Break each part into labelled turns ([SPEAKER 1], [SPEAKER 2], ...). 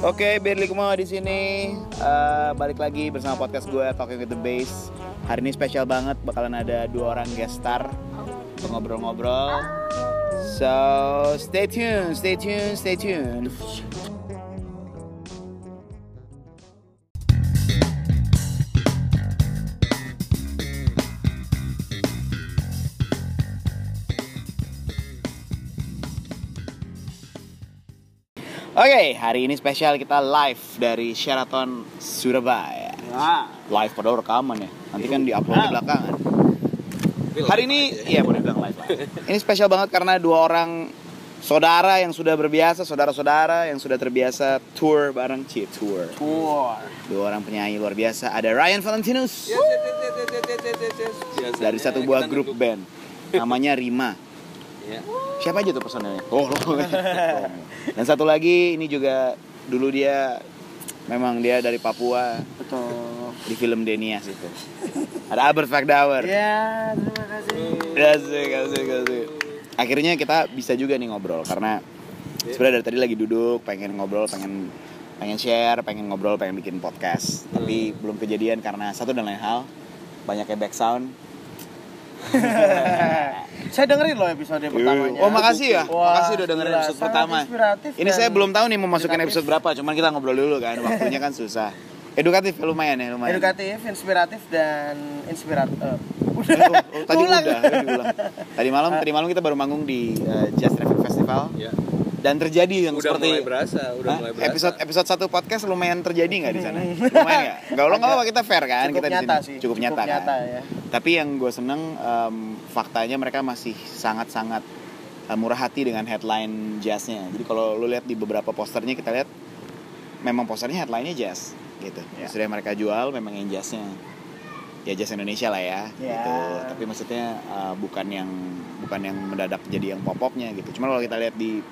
[SPEAKER 1] Oke, Berli Kumawa di sini. Eh, balik lagi bersama podcast gue Talking with the Bass. Hari ini spesial banget, bakalan ada dua orang guest star ngobrol-ngobrol. So, stay tuned, stay tuned, stay tuned. Oke, hari ini spesial kita live dari Sheraton Surabaya. Live padahal rekaman ya. Nanti kan diupload di belakangan. Hari ini, iya boleh bilang live lah. Ini spesial banget karena dua orang saudara yang sudah berbiasa, saudara-saudara yang sudah terbiasa tour bareng Cie tour.
[SPEAKER 2] Tour.
[SPEAKER 1] Dua orang penyanyi luar biasa. Ada Ryan Valentinus dari satu buah grup band. Namanya Rima.
[SPEAKER 2] Ya.
[SPEAKER 1] Siapa aja tuh personelnya? Oh, lo. Dan satu lagi ini juga dulu dia memang dia dari Papua
[SPEAKER 2] Betul.
[SPEAKER 1] di film Denias itu. Ada Albert Fakdauer.
[SPEAKER 2] Ya, terima kasih.
[SPEAKER 1] Asik, asik, asik. Akhirnya kita bisa juga nih ngobrol karena sebenarnya dari tadi lagi duduk pengen ngobrol, pengen pengen share, pengen ngobrol, pengen bikin podcast. Tapi belum kejadian karena satu dan lain hal banyaknya back sound.
[SPEAKER 2] Saya dengerin loh episode pertamanya.
[SPEAKER 1] Oh makasih ya,
[SPEAKER 2] Wah,
[SPEAKER 1] makasih udah dengerin
[SPEAKER 2] gila,
[SPEAKER 1] episode
[SPEAKER 2] sangat
[SPEAKER 1] pertama.
[SPEAKER 2] inspiratif
[SPEAKER 1] Ini saya belum tahu nih mau masukin
[SPEAKER 2] edukatif.
[SPEAKER 1] episode berapa, cuman kita ngobrol dulu kan, waktunya kan susah. Edukatif lumayan ya, lumayan.
[SPEAKER 2] Edukatif, inspiratif dan inspiratif.
[SPEAKER 1] Oh, oh, tadi
[SPEAKER 2] Ulang.
[SPEAKER 1] udah, tadi ulang. Malam, tadi malam kita baru manggung di uh, Jazz Traffic Festival
[SPEAKER 3] Ya.
[SPEAKER 1] dan terjadi yang
[SPEAKER 3] Udah
[SPEAKER 1] seperti
[SPEAKER 3] mulai berasa, udah mulai berasa.
[SPEAKER 1] episode episode satu podcast lumayan terjadi nggak di sana? lumayan nggak? Nggak lo nggak apa kita fair kan?
[SPEAKER 2] Cukup
[SPEAKER 1] kita di
[SPEAKER 2] nyata
[SPEAKER 1] sini.
[SPEAKER 2] sih.
[SPEAKER 1] Cukup, nyata, kan?
[SPEAKER 2] ya.
[SPEAKER 1] Tapi yang gue seneng em, faktanya mereka masih sangat-sangat eh, murah hati dengan headline jazznya. Jadi kalau lu lihat di beberapa posternya kita lihat memang posternya headline-nya jazz gitu.
[SPEAKER 2] Ya.
[SPEAKER 1] Sudah mereka jual memang yang jazznya ya jazz Indonesia lah ya,
[SPEAKER 2] Ya.
[SPEAKER 1] gitu. Tapi maksudnya eh, bukan yang bukan yang mendadak jadi yang pop-popnya gitu. Cuma kalau kita lihat di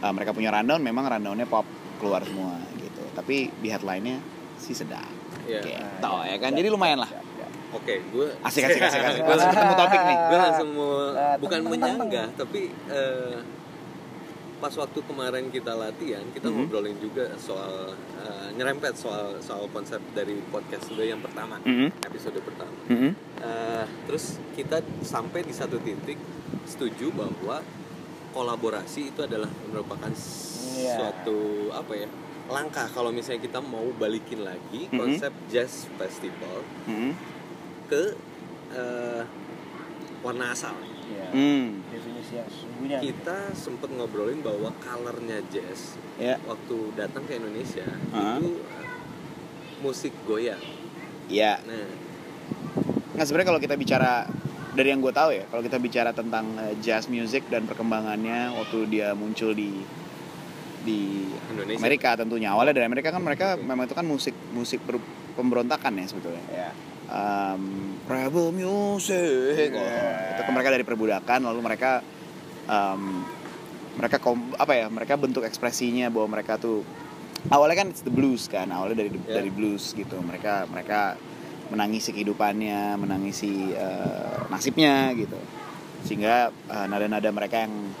[SPEAKER 1] eh, mereka punya rundown memang rundownnya pop keluar semua gitu. Tapi di headline-nya sih sedap.
[SPEAKER 3] Iya.
[SPEAKER 1] Gitu, ya kan. Jadi lumayan lah.
[SPEAKER 3] Oke, gue
[SPEAKER 1] Asik asik asik asik.
[SPEAKER 3] Gue
[SPEAKER 1] Langsung ketemu topik nih.
[SPEAKER 3] gue langsung mau
[SPEAKER 2] Ah,
[SPEAKER 3] bukan menyanggah, tapi eh, pas waktu kemarin kita latihan, kita
[SPEAKER 1] Mhm.
[SPEAKER 3] ngobrolin juga soal eh, nyerempet soal soal konsep dari podcast gue yang pertama,
[SPEAKER 1] Mhm.
[SPEAKER 3] episode pertama.
[SPEAKER 1] Mhm.
[SPEAKER 3] Eh, terus kita sampai di satu titik setuju bahwa kolaborasi itu adalah merupakan
[SPEAKER 2] Iya.
[SPEAKER 3] suatu apa ya langkah kalau misalnya kita mau balikin lagi
[SPEAKER 1] Mhm.
[SPEAKER 3] konsep jazz festival
[SPEAKER 1] Mhm.
[SPEAKER 3] Ke eh, warna asal.
[SPEAKER 2] Ya.
[SPEAKER 1] Hmm.
[SPEAKER 2] Definisi yang sesungguhnya.
[SPEAKER 3] Kita sempet ngobrolin bahwa colornya jazz
[SPEAKER 1] Ya.
[SPEAKER 3] waktu datang ke Indonesia
[SPEAKER 1] Ah.
[SPEAKER 3] itu eh, musik goyang.
[SPEAKER 1] Ya.
[SPEAKER 3] Nah,
[SPEAKER 1] Nah sebenarnya kalau kita bicara dari yang gue tahu ya, kalau kita bicara tentang eh, jazz music dan perkembangannya waktu dia muncul di di
[SPEAKER 3] Indonesia.
[SPEAKER 1] Amerika tentunya awalnya dari Amerika kan mereka memang itu kan musik musik ber- pemberontakan ya sebetulnya.
[SPEAKER 2] Ya.
[SPEAKER 1] Um, rebel music,
[SPEAKER 2] Yeah.
[SPEAKER 1] itu mereka dari perbudakan lalu mereka um, mereka kom, apa ya mereka bentuk ekspresinya bahwa mereka tuh awalnya kan it's the blues kan awalnya dari
[SPEAKER 3] Yeah.
[SPEAKER 1] dari blues gitu mereka mereka menangisi kehidupannya menangisi eh, nasibnya gitu sehingga eh, nada-nada mereka yang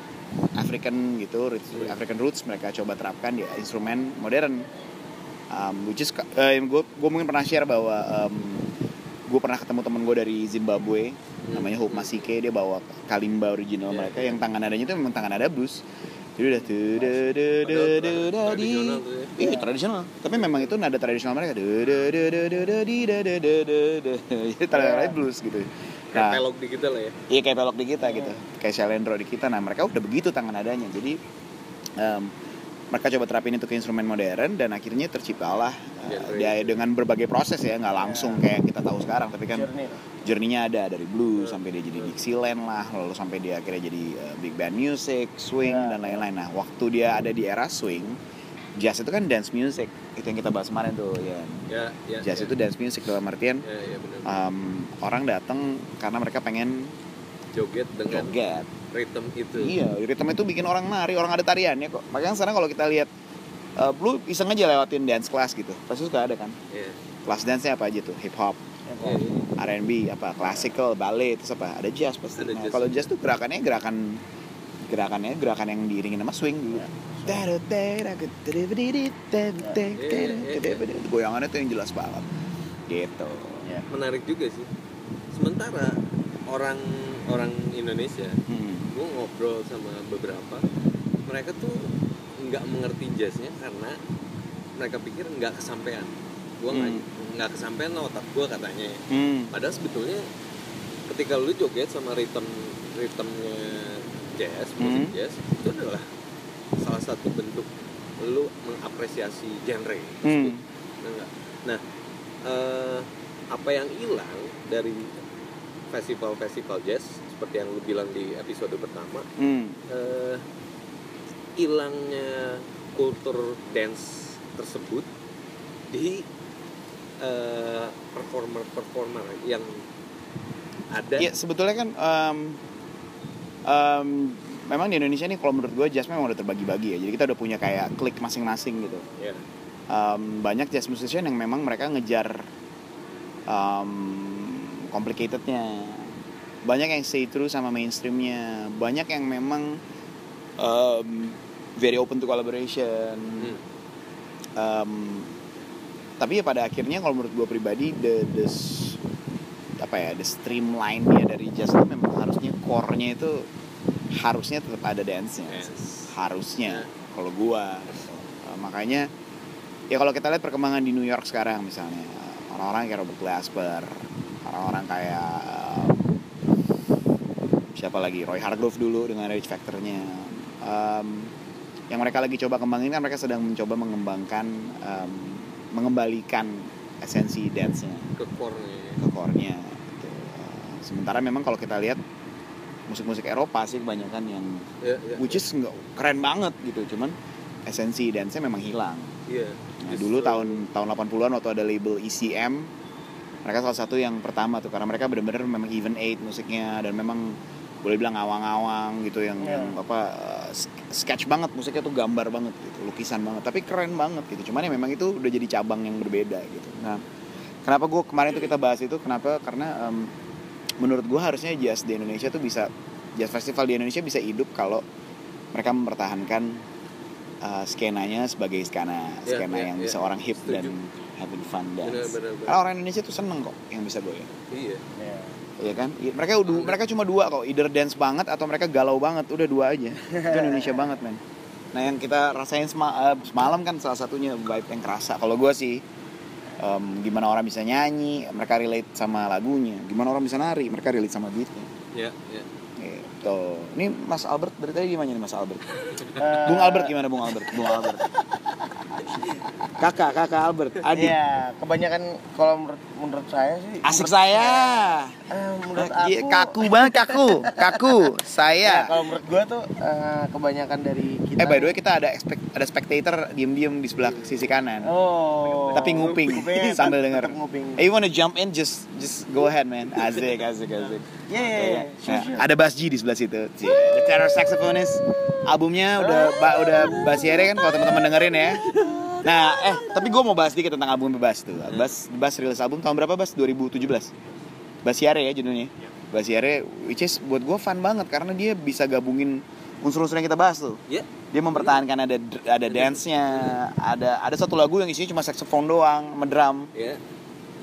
[SPEAKER 1] African gitu. African roots mereka coba terapkan di instrumen modern um, which is gue gue mungkin pernah share bahwa gue pernah ketemu temen gue dari Zimbabwe
[SPEAKER 3] Hmm.
[SPEAKER 1] namanya Hope Masike dia bawa kalimba original
[SPEAKER 3] Yeah.
[SPEAKER 1] mereka yang tangan nadanya itu memang tangan nada blues jadi udah tuh du-
[SPEAKER 3] Padahal
[SPEAKER 1] du-
[SPEAKER 3] tra-
[SPEAKER 1] da- di.
[SPEAKER 3] tradisional
[SPEAKER 1] iya tradisional tapi memang itu nada tradisional mereka du- du- du- du- du- du- di- da- da- da- da- da. jadi tangan blues gitu
[SPEAKER 3] Kayak
[SPEAKER 1] nah
[SPEAKER 3] pelok di kita lah ya.
[SPEAKER 1] Iya kayak pelok di kita gitu, kayak Shalendro di kita. Nah mereka udah begitu tangan nadanya. Jadi em, mereka coba terapin itu ke instrumen modern dan akhirnya terciptalah
[SPEAKER 3] Genre
[SPEAKER 1] dia dengan berbagai proses ya, nggak langsung kayak yang kita tahu sekarang. Tapi kan journey-nya ada dari blues sampai dia jadi Dixieland lah, lalu sampai dia akhirnya jadi eh, big band music, swing
[SPEAKER 2] Ya.
[SPEAKER 1] dan lain-lain. Nah waktu dia ada di era swing, jazz itu kan dance music. Itu yang kita bahas kemarin tuh ya.
[SPEAKER 3] Ya, ya.
[SPEAKER 1] Jazz
[SPEAKER 3] ya.
[SPEAKER 1] itu dance music dalam artian
[SPEAKER 3] Ya, ya benar.
[SPEAKER 1] em, orang datang karena mereka pengen
[SPEAKER 3] Joget dengan
[SPEAKER 1] joget.
[SPEAKER 3] Ritme itu.
[SPEAKER 1] Iya, ritme itu bikin orang nari, orang ada tariannya kok. Makanya sekarang kalau kita lihat uh, lu iseng aja lewatin dance class gitu. Pasti suka ada kan.
[SPEAKER 3] Iya.
[SPEAKER 1] Kelas dance-nya apa aja tuh? Hip hop,
[SPEAKER 3] Iya, iya.
[SPEAKER 1] R&B, apa classical, ballet, terus apa? Ada jazz pasti.
[SPEAKER 3] Ada
[SPEAKER 1] Nah,
[SPEAKER 3] jazz.
[SPEAKER 1] kalau jazz tuh gerakannya gerakan gerakannya gerakan yang diiringin sama swing dulu goyangannya tuh yang jelas banget gitu
[SPEAKER 2] Ya.
[SPEAKER 3] menarik juga sih sementara orang orang Indonesia
[SPEAKER 1] Hmm.
[SPEAKER 3] Gue ngobrol sama beberapa mereka tuh nggak mengerti jazznya karena mereka pikir nggak kesampaian gue nggak
[SPEAKER 1] Hmm.
[SPEAKER 3] nggak kesampaian lah otak gue katanya ya.
[SPEAKER 1] Hmm.
[SPEAKER 3] padahal sebetulnya ketika lu joget sama rhythm rhythmnya jazz musik
[SPEAKER 1] Hmm.
[SPEAKER 3] jazz itu adalah salah satu bentuk lu mengapresiasi genre
[SPEAKER 1] Hmm.
[SPEAKER 3] Nah, nah eh, apa yang hilang dari festival-festival jazz seperti yang lu bilang di episode pertama
[SPEAKER 1] Hmm.
[SPEAKER 3] eh, hilangnya kultur dance tersebut di eh, performer-performer yang ada
[SPEAKER 1] Ya sebetulnya kan em, em, memang di Indonesia nih kalau menurut gue jazz memang udah terbagi-bagi ya. Jadi kita udah punya kayak klik masing-masing gitu.
[SPEAKER 3] ya,
[SPEAKER 1] Em, banyak jazz musician yang memang mereka ngejar em, complicatednya. Banyak yang stay true sama mainstreamnya. Banyak yang memang em, very open to collaboration.
[SPEAKER 3] hmm,
[SPEAKER 1] Em, tapi ya pada akhirnya kalau menurut gue pribadi the the apa ya the streamline dia dari jazz itu memang harusnya core-nya itu harusnya tetap ada dance-nya
[SPEAKER 3] Yes.
[SPEAKER 1] harusnya
[SPEAKER 3] Ya.
[SPEAKER 1] kalau gua Eh, makanya ya kalau kita lihat perkembangan di New York sekarang misalnya orang-orang kayak Robert Glasper orang-orang kayak siapa lagi? Roy Hargrove dulu dengan Rage Factor-nya. Em, yang mereka lagi coba kembangin kan mereka sedang mencoba mengembangkan em, mengembalikan esensi dance-nya.
[SPEAKER 3] Ke core-nya.
[SPEAKER 1] Ke core-nya gitu. Sementara memang kalau kita lihat musik-musik Eropa sih kebanyakan yang
[SPEAKER 3] ya, ya,
[SPEAKER 1] which is nggak keren banget gitu. Cuman esensi dance-nya memang hilang.
[SPEAKER 3] Iya.
[SPEAKER 1] nah, dulu tahun tahun 80-an waktu ada label ECM mereka salah satu yang pertama tuh karena mereka benar-benar memang even eight musiknya dan memang boleh bilang awang-awang gitu yang,
[SPEAKER 2] Ya.
[SPEAKER 1] yang apa sk- sketch banget musiknya tuh gambar banget gitu lukisan banget tapi keren banget gitu cuman ya memang itu udah jadi cabang yang berbeda gitu nah kenapa gue kemarin tuh kita bahas itu kenapa karena em, menurut gue harusnya jazz di Indonesia tuh bisa jazz festival di Indonesia bisa hidup kalau mereka mempertahankan uh, skenanya sebagai skena
[SPEAKER 3] Ya,
[SPEAKER 1] skena
[SPEAKER 3] ya,
[SPEAKER 1] yang
[SPEAKER 3] ya.
[SPEAKER 1] bisa orang hip
[SPEAKER 3] Setuju.
[SPEAKER 1] dan having fun
[SPEAKER 3] benar.
[SPEAKER 1] Karena orang Indonesia tuh seneng kok yang bisa goyang.
[SPEAKER 3] iya
[SPEAKER 2] Ya.
[SPEAKER 1] Iya kan? Mereka udah mereka cuma dua kok, either dance banget atau mereka galau banget, udah dua aja. Itu Indonesia banget, men. Nah, yang kita rasain sema- eh, semalam kan salah satunya vibe yang kerasa. Kalau gue sih em, gimana orang bisa nyanyi, mereka relate sama lagunya. Gimana orang bisa nari, mereka relate sama beatnya.
[SPEAKER 3] ya ya
[SPEAKER 1] Gitu. Ini Mas Albert dari tadi gimana nih Mas Albert? Bung Albert gimana Bung Albert? Bung Albert. Kakak, kakak Albert, adik.
[SPEAKER 2] Iya, kebanyakan kalau menurut menurut saya sih
[SPEAKER 1] Asik
[SPEAKER 2] menurut-
[SPEAKER 1] saya.
[SPEAKER 2] Eh, menurut aku
[SPEAKER 1] kaku banget kaku. Kaku.
[SPEAKER 2] Ya,
[SPEAKER 1] Saya.
[SPEAKER 2] kalau menurut gua tuh eh, kebanyakan dari kita
[SPEAKER 1] Eh by the way kita ada expect, ada spectator diem-diem di sebelah sisi kanan.
[SPEAKER 2] Oh.
[SPEAKER 1] Tapi nguping sambil denger.
[SPEAKER 2] nguping.
[SPEAKER 1] Eh, you wanna jump in just just go ahead man. Asik asik asik.
[SPEAKER 2] Iya, iya, iya. Sure,
[SPEAKER 1] Nah,
[SPEAKER 2] sure.
[SPEAKER 1] ada Bass G di sebelah situ. The tenor saxophonist. Albumnya udah ba, udah Basiere kan kalau teman-teman dengerin ya. Nah, eh tapi gue mau bahas dikit tentang album Bas tuh. Bas Bas rilis album tahun berapa Bas? 2017. Basiare ya judulnya. Basiare which is buat gue fun banget karena dia bisa gabungin unsur-unsur yang kita bahas tuh.
[SPEAKER 3] ya
[SPEAKER 1] Dia mempertahankan ada ada dance-nya, ada ada satu lagu yang isinya cuma saxophone doang, drum.
[SPEAKER 3] ya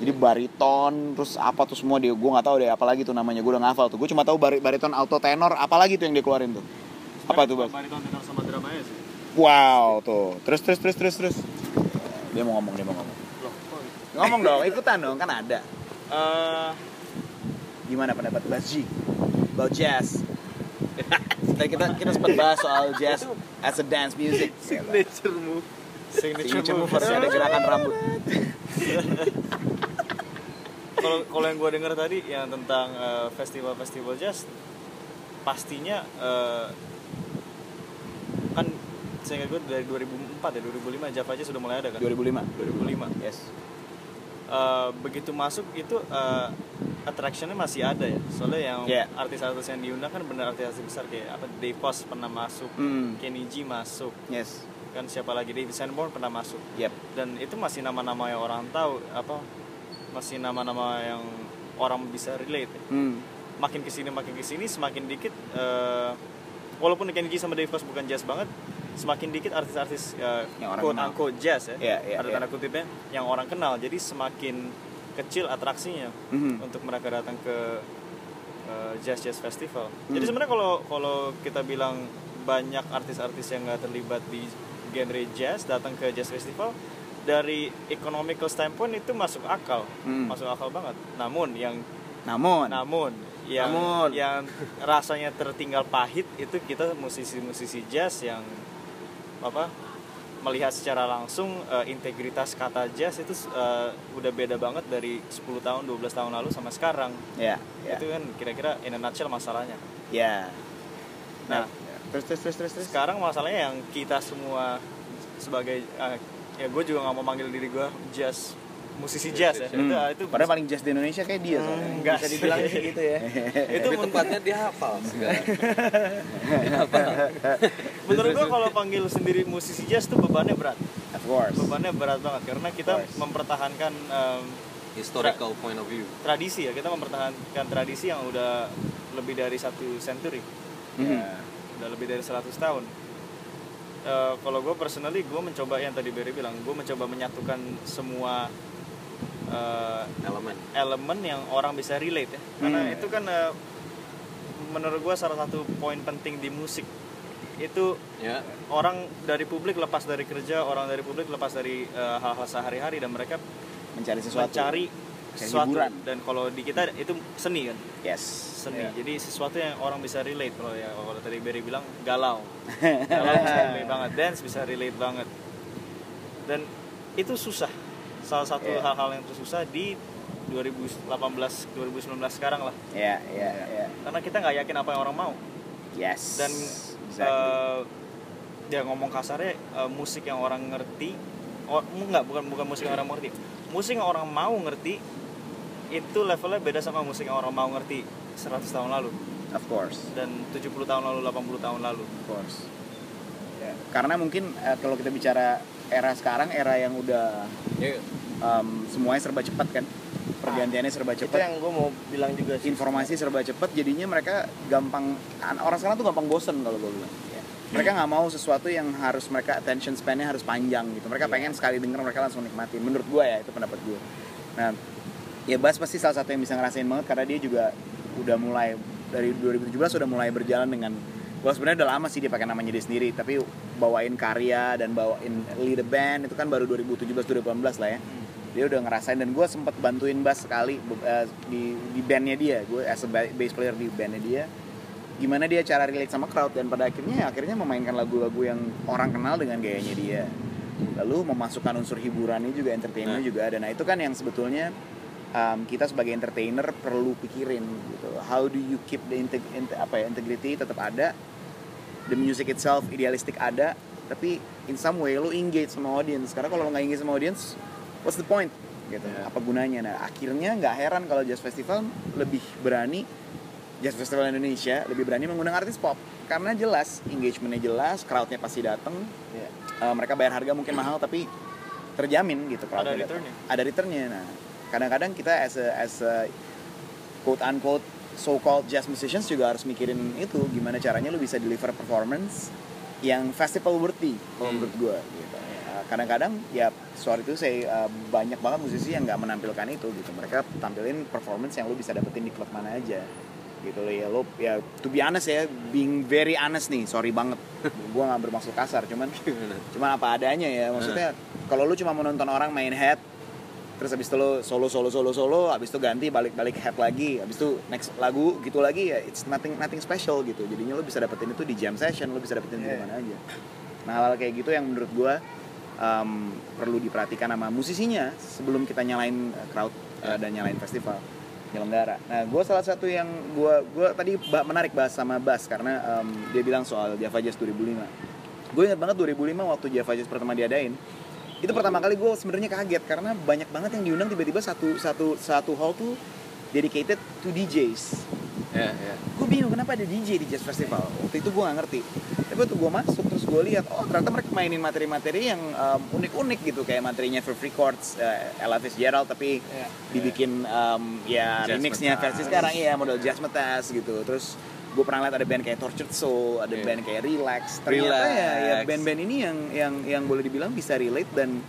[SPEAKER 1] Jadi bariton, terus apa tuh semua dia gue nggak tahu deh apalagi tuh namanya gue udah ngafal tuh. Gue cuma tahu bari- bariton alto tenor, apalagi tuh yang dia keluarin tuh. Apa tuh, Bas?
[SPEAKER 4] Bariton tenor sama drum aja sih.
[SPEAKER 1] Wow, tuh. Terus terus terus terus terus. Dia mau ngomong, dia mau ngomong.
[SPEAKER 4] Loh, kok
[SPEAKER 1] Ngomong dong, ikutan dong, kan ada.
[SPEAKER 4] Eh,
[SPEAKER 1] Gimana pendapat Bas G? About jazz. Tadi kita kita sempat bahas soal jazz as a dance music.
[SPEAKER 3] signature move
[SPEAKER 1] Signature move harus ada gerakan rambut.
[SPEAKER 4] kalau kalau yang gue dengar tadi yang tentang eh, festival-festival jazz pastinya eh, kan saya gue dari 2004 ya 2005 Java Jazz sudah mulai ada kan
[SPEAKER 1] 2005.
[SPEAKER 4] 2005
[SPEAKER 1] Yes.
[SPEAKER 4] Eh, begitu masuk itu eh, attractionnya masih ada ya soalnya yang
[SPEAKER 1] Yeah.
[SPEAKER 4] artis-artis yang diundang kan benar artis-artis besar kayak apa Dave Foss pernah masuk
[SPEAKER 1] Hmm.
[SPEAKER 4] Kenny G masuk
[SPEAKER 1] Yes.
[SPEAKER 4] kan siapa lagi David Sanborn pernah masuk
[SPEAKER 1] Yep.
[SPEAKER 4] dan itu masih nama-nama yang orang tahu apa masih nama-nama yang orang bisa relate
[SPEAKER 1] Hmm.
[SPEAKER 4] makin ke sini makin ke sini semakin dikit eh, walaupun Kenny G sama Dave Koz bukan jazz banget semakin dikit artis-artis uh,
[SPEAKER 1] Yang orang
[SPEAKER 4] quote
[SPEAKER 1] kenal.
[SPEAKER 4] unquote jazz ya
[SPEAKER 1] Iya, iya,
[SPEAKER 4] ada
[SPEAKER 1] iya.
[SPEAKER 4] tanda kutipnya yang orang kenal jadi semakin kecil atraksinya
[SPEAKER 1] Mhm.
[SPEAKER 4] untuk mereka datang ke uh, jazz jazz festival
[SPEAKER 1] Hmm.
[SPEAKER 4] jadi sebenarnya kalau kalau kita bilang banyak artis-artis yang nggak terlibat di genre jazz datang ke jazz festival dari economical standpoint itu masuk akal
[SPEAKER 1] Hmm.
[SPEAKER 4] masuk akal banget namun yang
[SPEAKER 1] Namun,
[SPEAKER 4] namun yang
[SPEAKER 1] Namun.
[SPEAKER 4] yang rasanya tertinggal pahit itu kita musisi-musisi jazz yang apa melihat secara langsung eh, integritas kata jazz itu eh, udah beda banget dari 10 tahun 12 tahun lalu sama sekarang.
[SPEAKER 1] ya, ya,
[SPEAKER 4] Itu kan kira-kira in a nutshell masalahnya.
[SPEAKER 1] ya.
[SPEAKER 4] Nah,
[SPEAKER 1] terus terus terus terus terus.
[SPEAKER 4] sekarang masalahnya yang kita semua sebagai eh, ya gue juga nggak mau manggil diri gue jazz musisi jazz ya.
[SPEAKER 1] Hmm.
[SPEAKER 4] Itu itu
[SPEAKER 1] Padahal paling jazz di Indonesia kayak dia
[SPEAKER 4] Hmm,
[SPEAKER 1] soalnya.
[SPEAKER 4] enggak
[SPEAKER 2] Bisa dibilang sih gitu ya.
[SPEAKER 4] itu
[SPEAKER 3] Tapi tepatnya dia hafal segala.
[SPEAKER 4] menurut gue kalau panggil sendiri musisi jazz tuh bebannya berat.
[SPEAKER 1] Of course.
[SPEAKER 4] bebannya berat banget karena kita mempertahankan em,
[SPEAKER 3] Historical point of view.
[SPEAKER 4] tradisi ya kita mempertahankan tradisi yang udah lebih dari satu century
[SPEAKER 1] Mhm.
[SPEAKER 4] ya, udah lebih dari 100 tahun Eh, kalau gue personally gue mencoba yang tadi Berry bilang gue mencoba menyatukan semua eh,
[SPEAKER 3] Elemen.
[SPEAKER 4] elemen yang orang bisa relate ya karena
[SPEAKER 1] Hmm.
[SPEAKER 4] itu kan eh, menurut gue salah satu poin penting di musik itu
[SPEAKER 3] Ya.
[SPEAKER 4] orang dari publik lepas dari kerja orang dari publik lepas dari eh, hal-hal sehari-hari dan mereka
[SPEAKER 1] Mencari sesuatu.
[SPEAKER 4] mencari sesuatu
[SPEAKER 1] hiburan.
[SPEAKER 4] dan kalau di kita itu seni kan
[SPEAKER 1] Yes.
[SPEAKER 4] seni
[SPEAKER 1] Ya.
[SPEAKER 4] jadi sesuatu yang orang bisa relate kalau ya kalau tadi Berry bilang galau galau bisa relate banget dance bisa relate banget dan itu susah salah satu
[SPEAKER 1] Iya.
[SPEAKER 4] hal-hal yang susah di 2018 2019 sekarang lah
[SPEAKER 1] Ya, ya, ya.
[SPEAKER 4] karena kita nggak yakin apa yang orang mau
[SPEAKER 1] Yes.
[SPEAKER 4] dan
[SPEAKER 1] Exactly.
[SPEAKER 4] eh, ya ngomong kasarnya eh, musik yang orang ngerti oh, enggak bukan bukan musik yang orang ngerti musik yang orang mau ngerti itu levelnya beda sama musik yang orang mau ngerti 100 tahun lalu
[SPEAKER 1] of course.
[SPEAKER 4] dan 70 tahun lalu 80 tahun lalu
[SPEAKER 1] Of course. Ya, Karena mungkin eh, kalau kita bicara era sekarang, era yang udah
[SPEAKER 3] Ya,
[SPEAKER 1] em, semuanya serba cepat kan, pergantiannya serba
[SPEAKER 2] Itu
[SPEAKER 1] cepat,
[SPEAKER 2] yang gue mau bilang juga sih.
[SPEAKER 1] informasi serba cepat, jadinya mereka gampang, an- orang sekarang tuh gampang bosen kalau gue bilang. Ya. Mereka nggak mau sesuatu yang harus mereka attention span-nya harus panjang gitu. Mereka
[SPEAKER 2] Iya.
[SPEAKER 1] pengen sekali denger mereka langsung nikmatin. Menurut gue ya itu pendapat gue. Nah, ya Bas pasti salah satu yang bisa ngerasain banget karena dia juga udah mulai dari 2017 udah mulai berjalan dengan Wah sebenarnya udah lama sih dia pakai namanya dia sendiri tapi bawain karya dan bawain lead band itu kan baru 2017 2018 lah ya dia udah ngerasain dan gue sempet bantuin bass sekali eh, di di bandnya dia. Gue as a ba- bass player di bandnya dia. Gimana dia cara relate sama crowd dan pada akhirnya akhirnya memainkan lagu-lagu yang orang kenal dengan gayanya dia. Lalu memasukkan unsur hiburannya juga entertainment
[SPEAKER 3] Nah.
[SPEAKER 1] juga ada. Nah itu kan yang sebetulnya um, kita sebagai entertainer perlu pikirin gitu. How do you keep the integ- inte- apa ya integrity tetap ada the music itself idealistik ada tapi in some way lu engage sama audience. Karena kalau lu nggak engage sama audience what's the point gitu
[SPEAKER 3] Yeah.
[SPEAKER 1] apa gunanya nah akhirnya nggak heran kalau jazz festival lebih berani jazz festival Indonesia lebih berani mengundang artis pop karena jelas engagementnya jelas crowdnya pasti datang
[SPEAKER 2] Iya.
[SPEAKER 1] Eh, mereka bayar harga mungkin mahal tapi terjamin gitu crowdnya
[SPEAKER 4] Ada returnnya.
[SPEAKER 1] ada returnnya nah kadang-kadang kita as a, as a quote unquote so called jazz musicians juga harus mikirin itu gimana caranya lu bisa deliver performance yang festival worthy kalau
[SPEAKER 3] Hmm.
[SPEAKER 1] menurut gue gitu. Uh, kadang-kadang ya sorry itu saya uh, banyak banget musisi yang nggak menampilkan itu gitu. Mereka tampilin performance yang lu bisa dapetin di klub mana aja gitu. Loh ya lo ya to be honest ya being very honest nih sorry banget. Gue nggak bermaksud kasar cuman cuman apa adanya ya. Maksudnya kalau lu cuma menonton orang main head terus habis itu lo solo solo solo solo habis itu ganti balik balik head lagi habis itu next lagu gitu lagi ya it's nothing nothing special gitu. Jadinya lo bisa dapetin itu di jam session lo bisa dapetin di
[SPEAKER 2] Yeah.
[SPEAKER 1] mana aja. Nah hal, kayak gitu yang menurut gua um, perlu diperhatikan sama musisinya sebelum kita nyalain uh, crowd uh, dan nyalain festival penyelenggara. Nah, gue salah satu yang gue gua tadi menarik bahas sama Bas karena um, dia bilang soal Java Jazz 2005. Gue ingat banget 2005 waktu Java Jazz pertama diadain. Itu pertama kali gue sebenarnya kaget karena banyak banget yang diundang tiba-tiba satu satu satu hall tuh dedicated to DJs.
[SPEAKER 3] Ya, ya.
[SPEAKER 1] Gue bingung kenapa ada DJ di Jazz Festival. Waktu itu gue nggak ngerti. Tapi waktu gue masuk terus gue lihat, oh ternyata mereka mainin materi-materi yang um, unik-unik gitu kayak materinya Verve Records, uh, Ella Fitzgerald tapi
[SPEAKER 2] Iya.
[SPEAKER 1] dibikin um, ya
[SPEAKER 3] Jazz
[SPEAKER 1] remixnya
[SPEAKER 3] Metas.
[SPEAKER 1] versi sekarang ya model jazz metas gitu terus gue pernah lihat ada band kayak Tortured Soul ada
[SPEAKER 3] Iya.
[SPEAKER 1] band kayak Relax ternyata
[SPEAKER 3] Relax.
[SPEAKER 1] ya ya band-band ini yang yang yang boleh dibilang bisa relate dan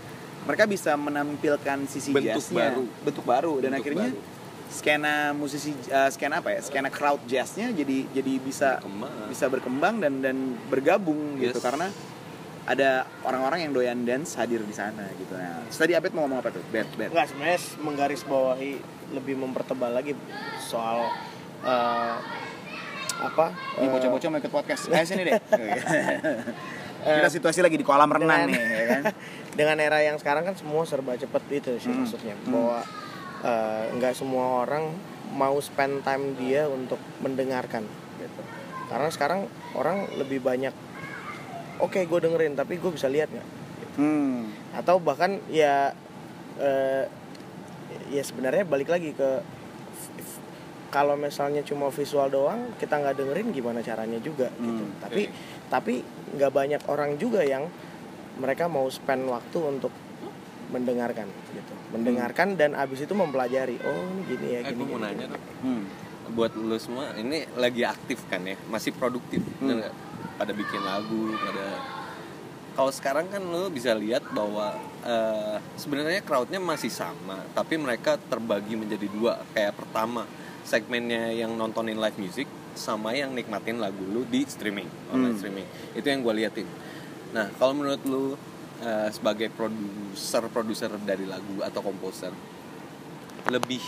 [SPEAKER 1] mereka bisa menampilkan sisi
[SPEAKER 3] Bentuk
[SPEAKER 1] jazznya
[SPEAKER 3] baru.
[SPEAKER 1] bentuk baru dan
[SPEAKER 3] Bentuk
[SPEAKER 1] akhirnya
[SPEAKER 3] baru.
[SPEAKER 1] Skena musisi eh, skena apa ya? Skena crowd jazznya jadi jadi bisa
[SPEAKER 3] Berkembang.
[SPEAKER 1] bisa berkembang dan dan bergabung gitu.
[SPEAKER 3] Yes.
[SPEAKER 1] karena ada orang-orang yang doyan dance hadir di sana gitu. Nah tadi Abed mau ngomong apa tuh? Bed bed
[SPEAKER 2] Enggak sebenarnya menggarisbawahi lebih mempertebal lagi soal eh, apa?
[SPEAKER 1] Ini
[SPEAKER 2] eh,
[SPEAKER 1] bocah-bocah mau ikut podcast. Ayo sini deh. Kita situasi lagi di kolam renang
[SPEAKER 2] dengan-
[SPEAKER 1] nih ya kan?
[SPEAKER 2] dengan era yang sekarang kan semua serba cepet itu sih
[SPEAKER 1] Hmm.
[SPEAKER 2] maksudnya.
[SPEAKER 1] Hmm.
[SPEAKER 2] bahwa eh, nggak semua orang mau spend time dia untuk mendengarkan gitu. Karena sekarang orang lebih banyak oke gue dengerin tapi gue bisa lihat nggak?
[SPEAKER 1] Hmm.
[SPEAKER 2] atau bahkan ya eh, ya sebenarnya balik lagi ke kalau misalnya cuma visual doang kita nggak dengerin gimana caranya juga gitu.
[SPEAKER 1] Hmm,
[SPEAKER 2] tapi tapi nggak banyak orang juga yang mereka mau spend waktu untuk mendengarkan gitu mendengarkan dan abis itu mempelajari oh ini gini ya
[SPEAKER 3] Eh,
[SPEAKER 2] gini,
[SPEAKER 3] mau
[SPEAKER 2] gini,
[SPEAKER 3] nanya
[SPEAKER 2] gini.
[SPEAKER 1] Hmm.
[SPEAKER 3] buat lu semua ini lagi aktif kan ya masih produktif
[SPEAKER 1] Hmm.
[SPEAKER 3] pada bikin lagu pada kalau sekarang kan lu bisa lihat bahwa eh, sebenarnya crowdnya masih sama tapi mereka terbagi menjadi dua kayak pertama segmennya yang nontonin live music sama yang nikmatin lagu lu di streaming online
[SPEAKER 1] Hmm.
[SPEAKER 3] streaming itu yang gue liatin nah kalau menurut lu eh, sebagai produser produser dari lagu atau komposer lebih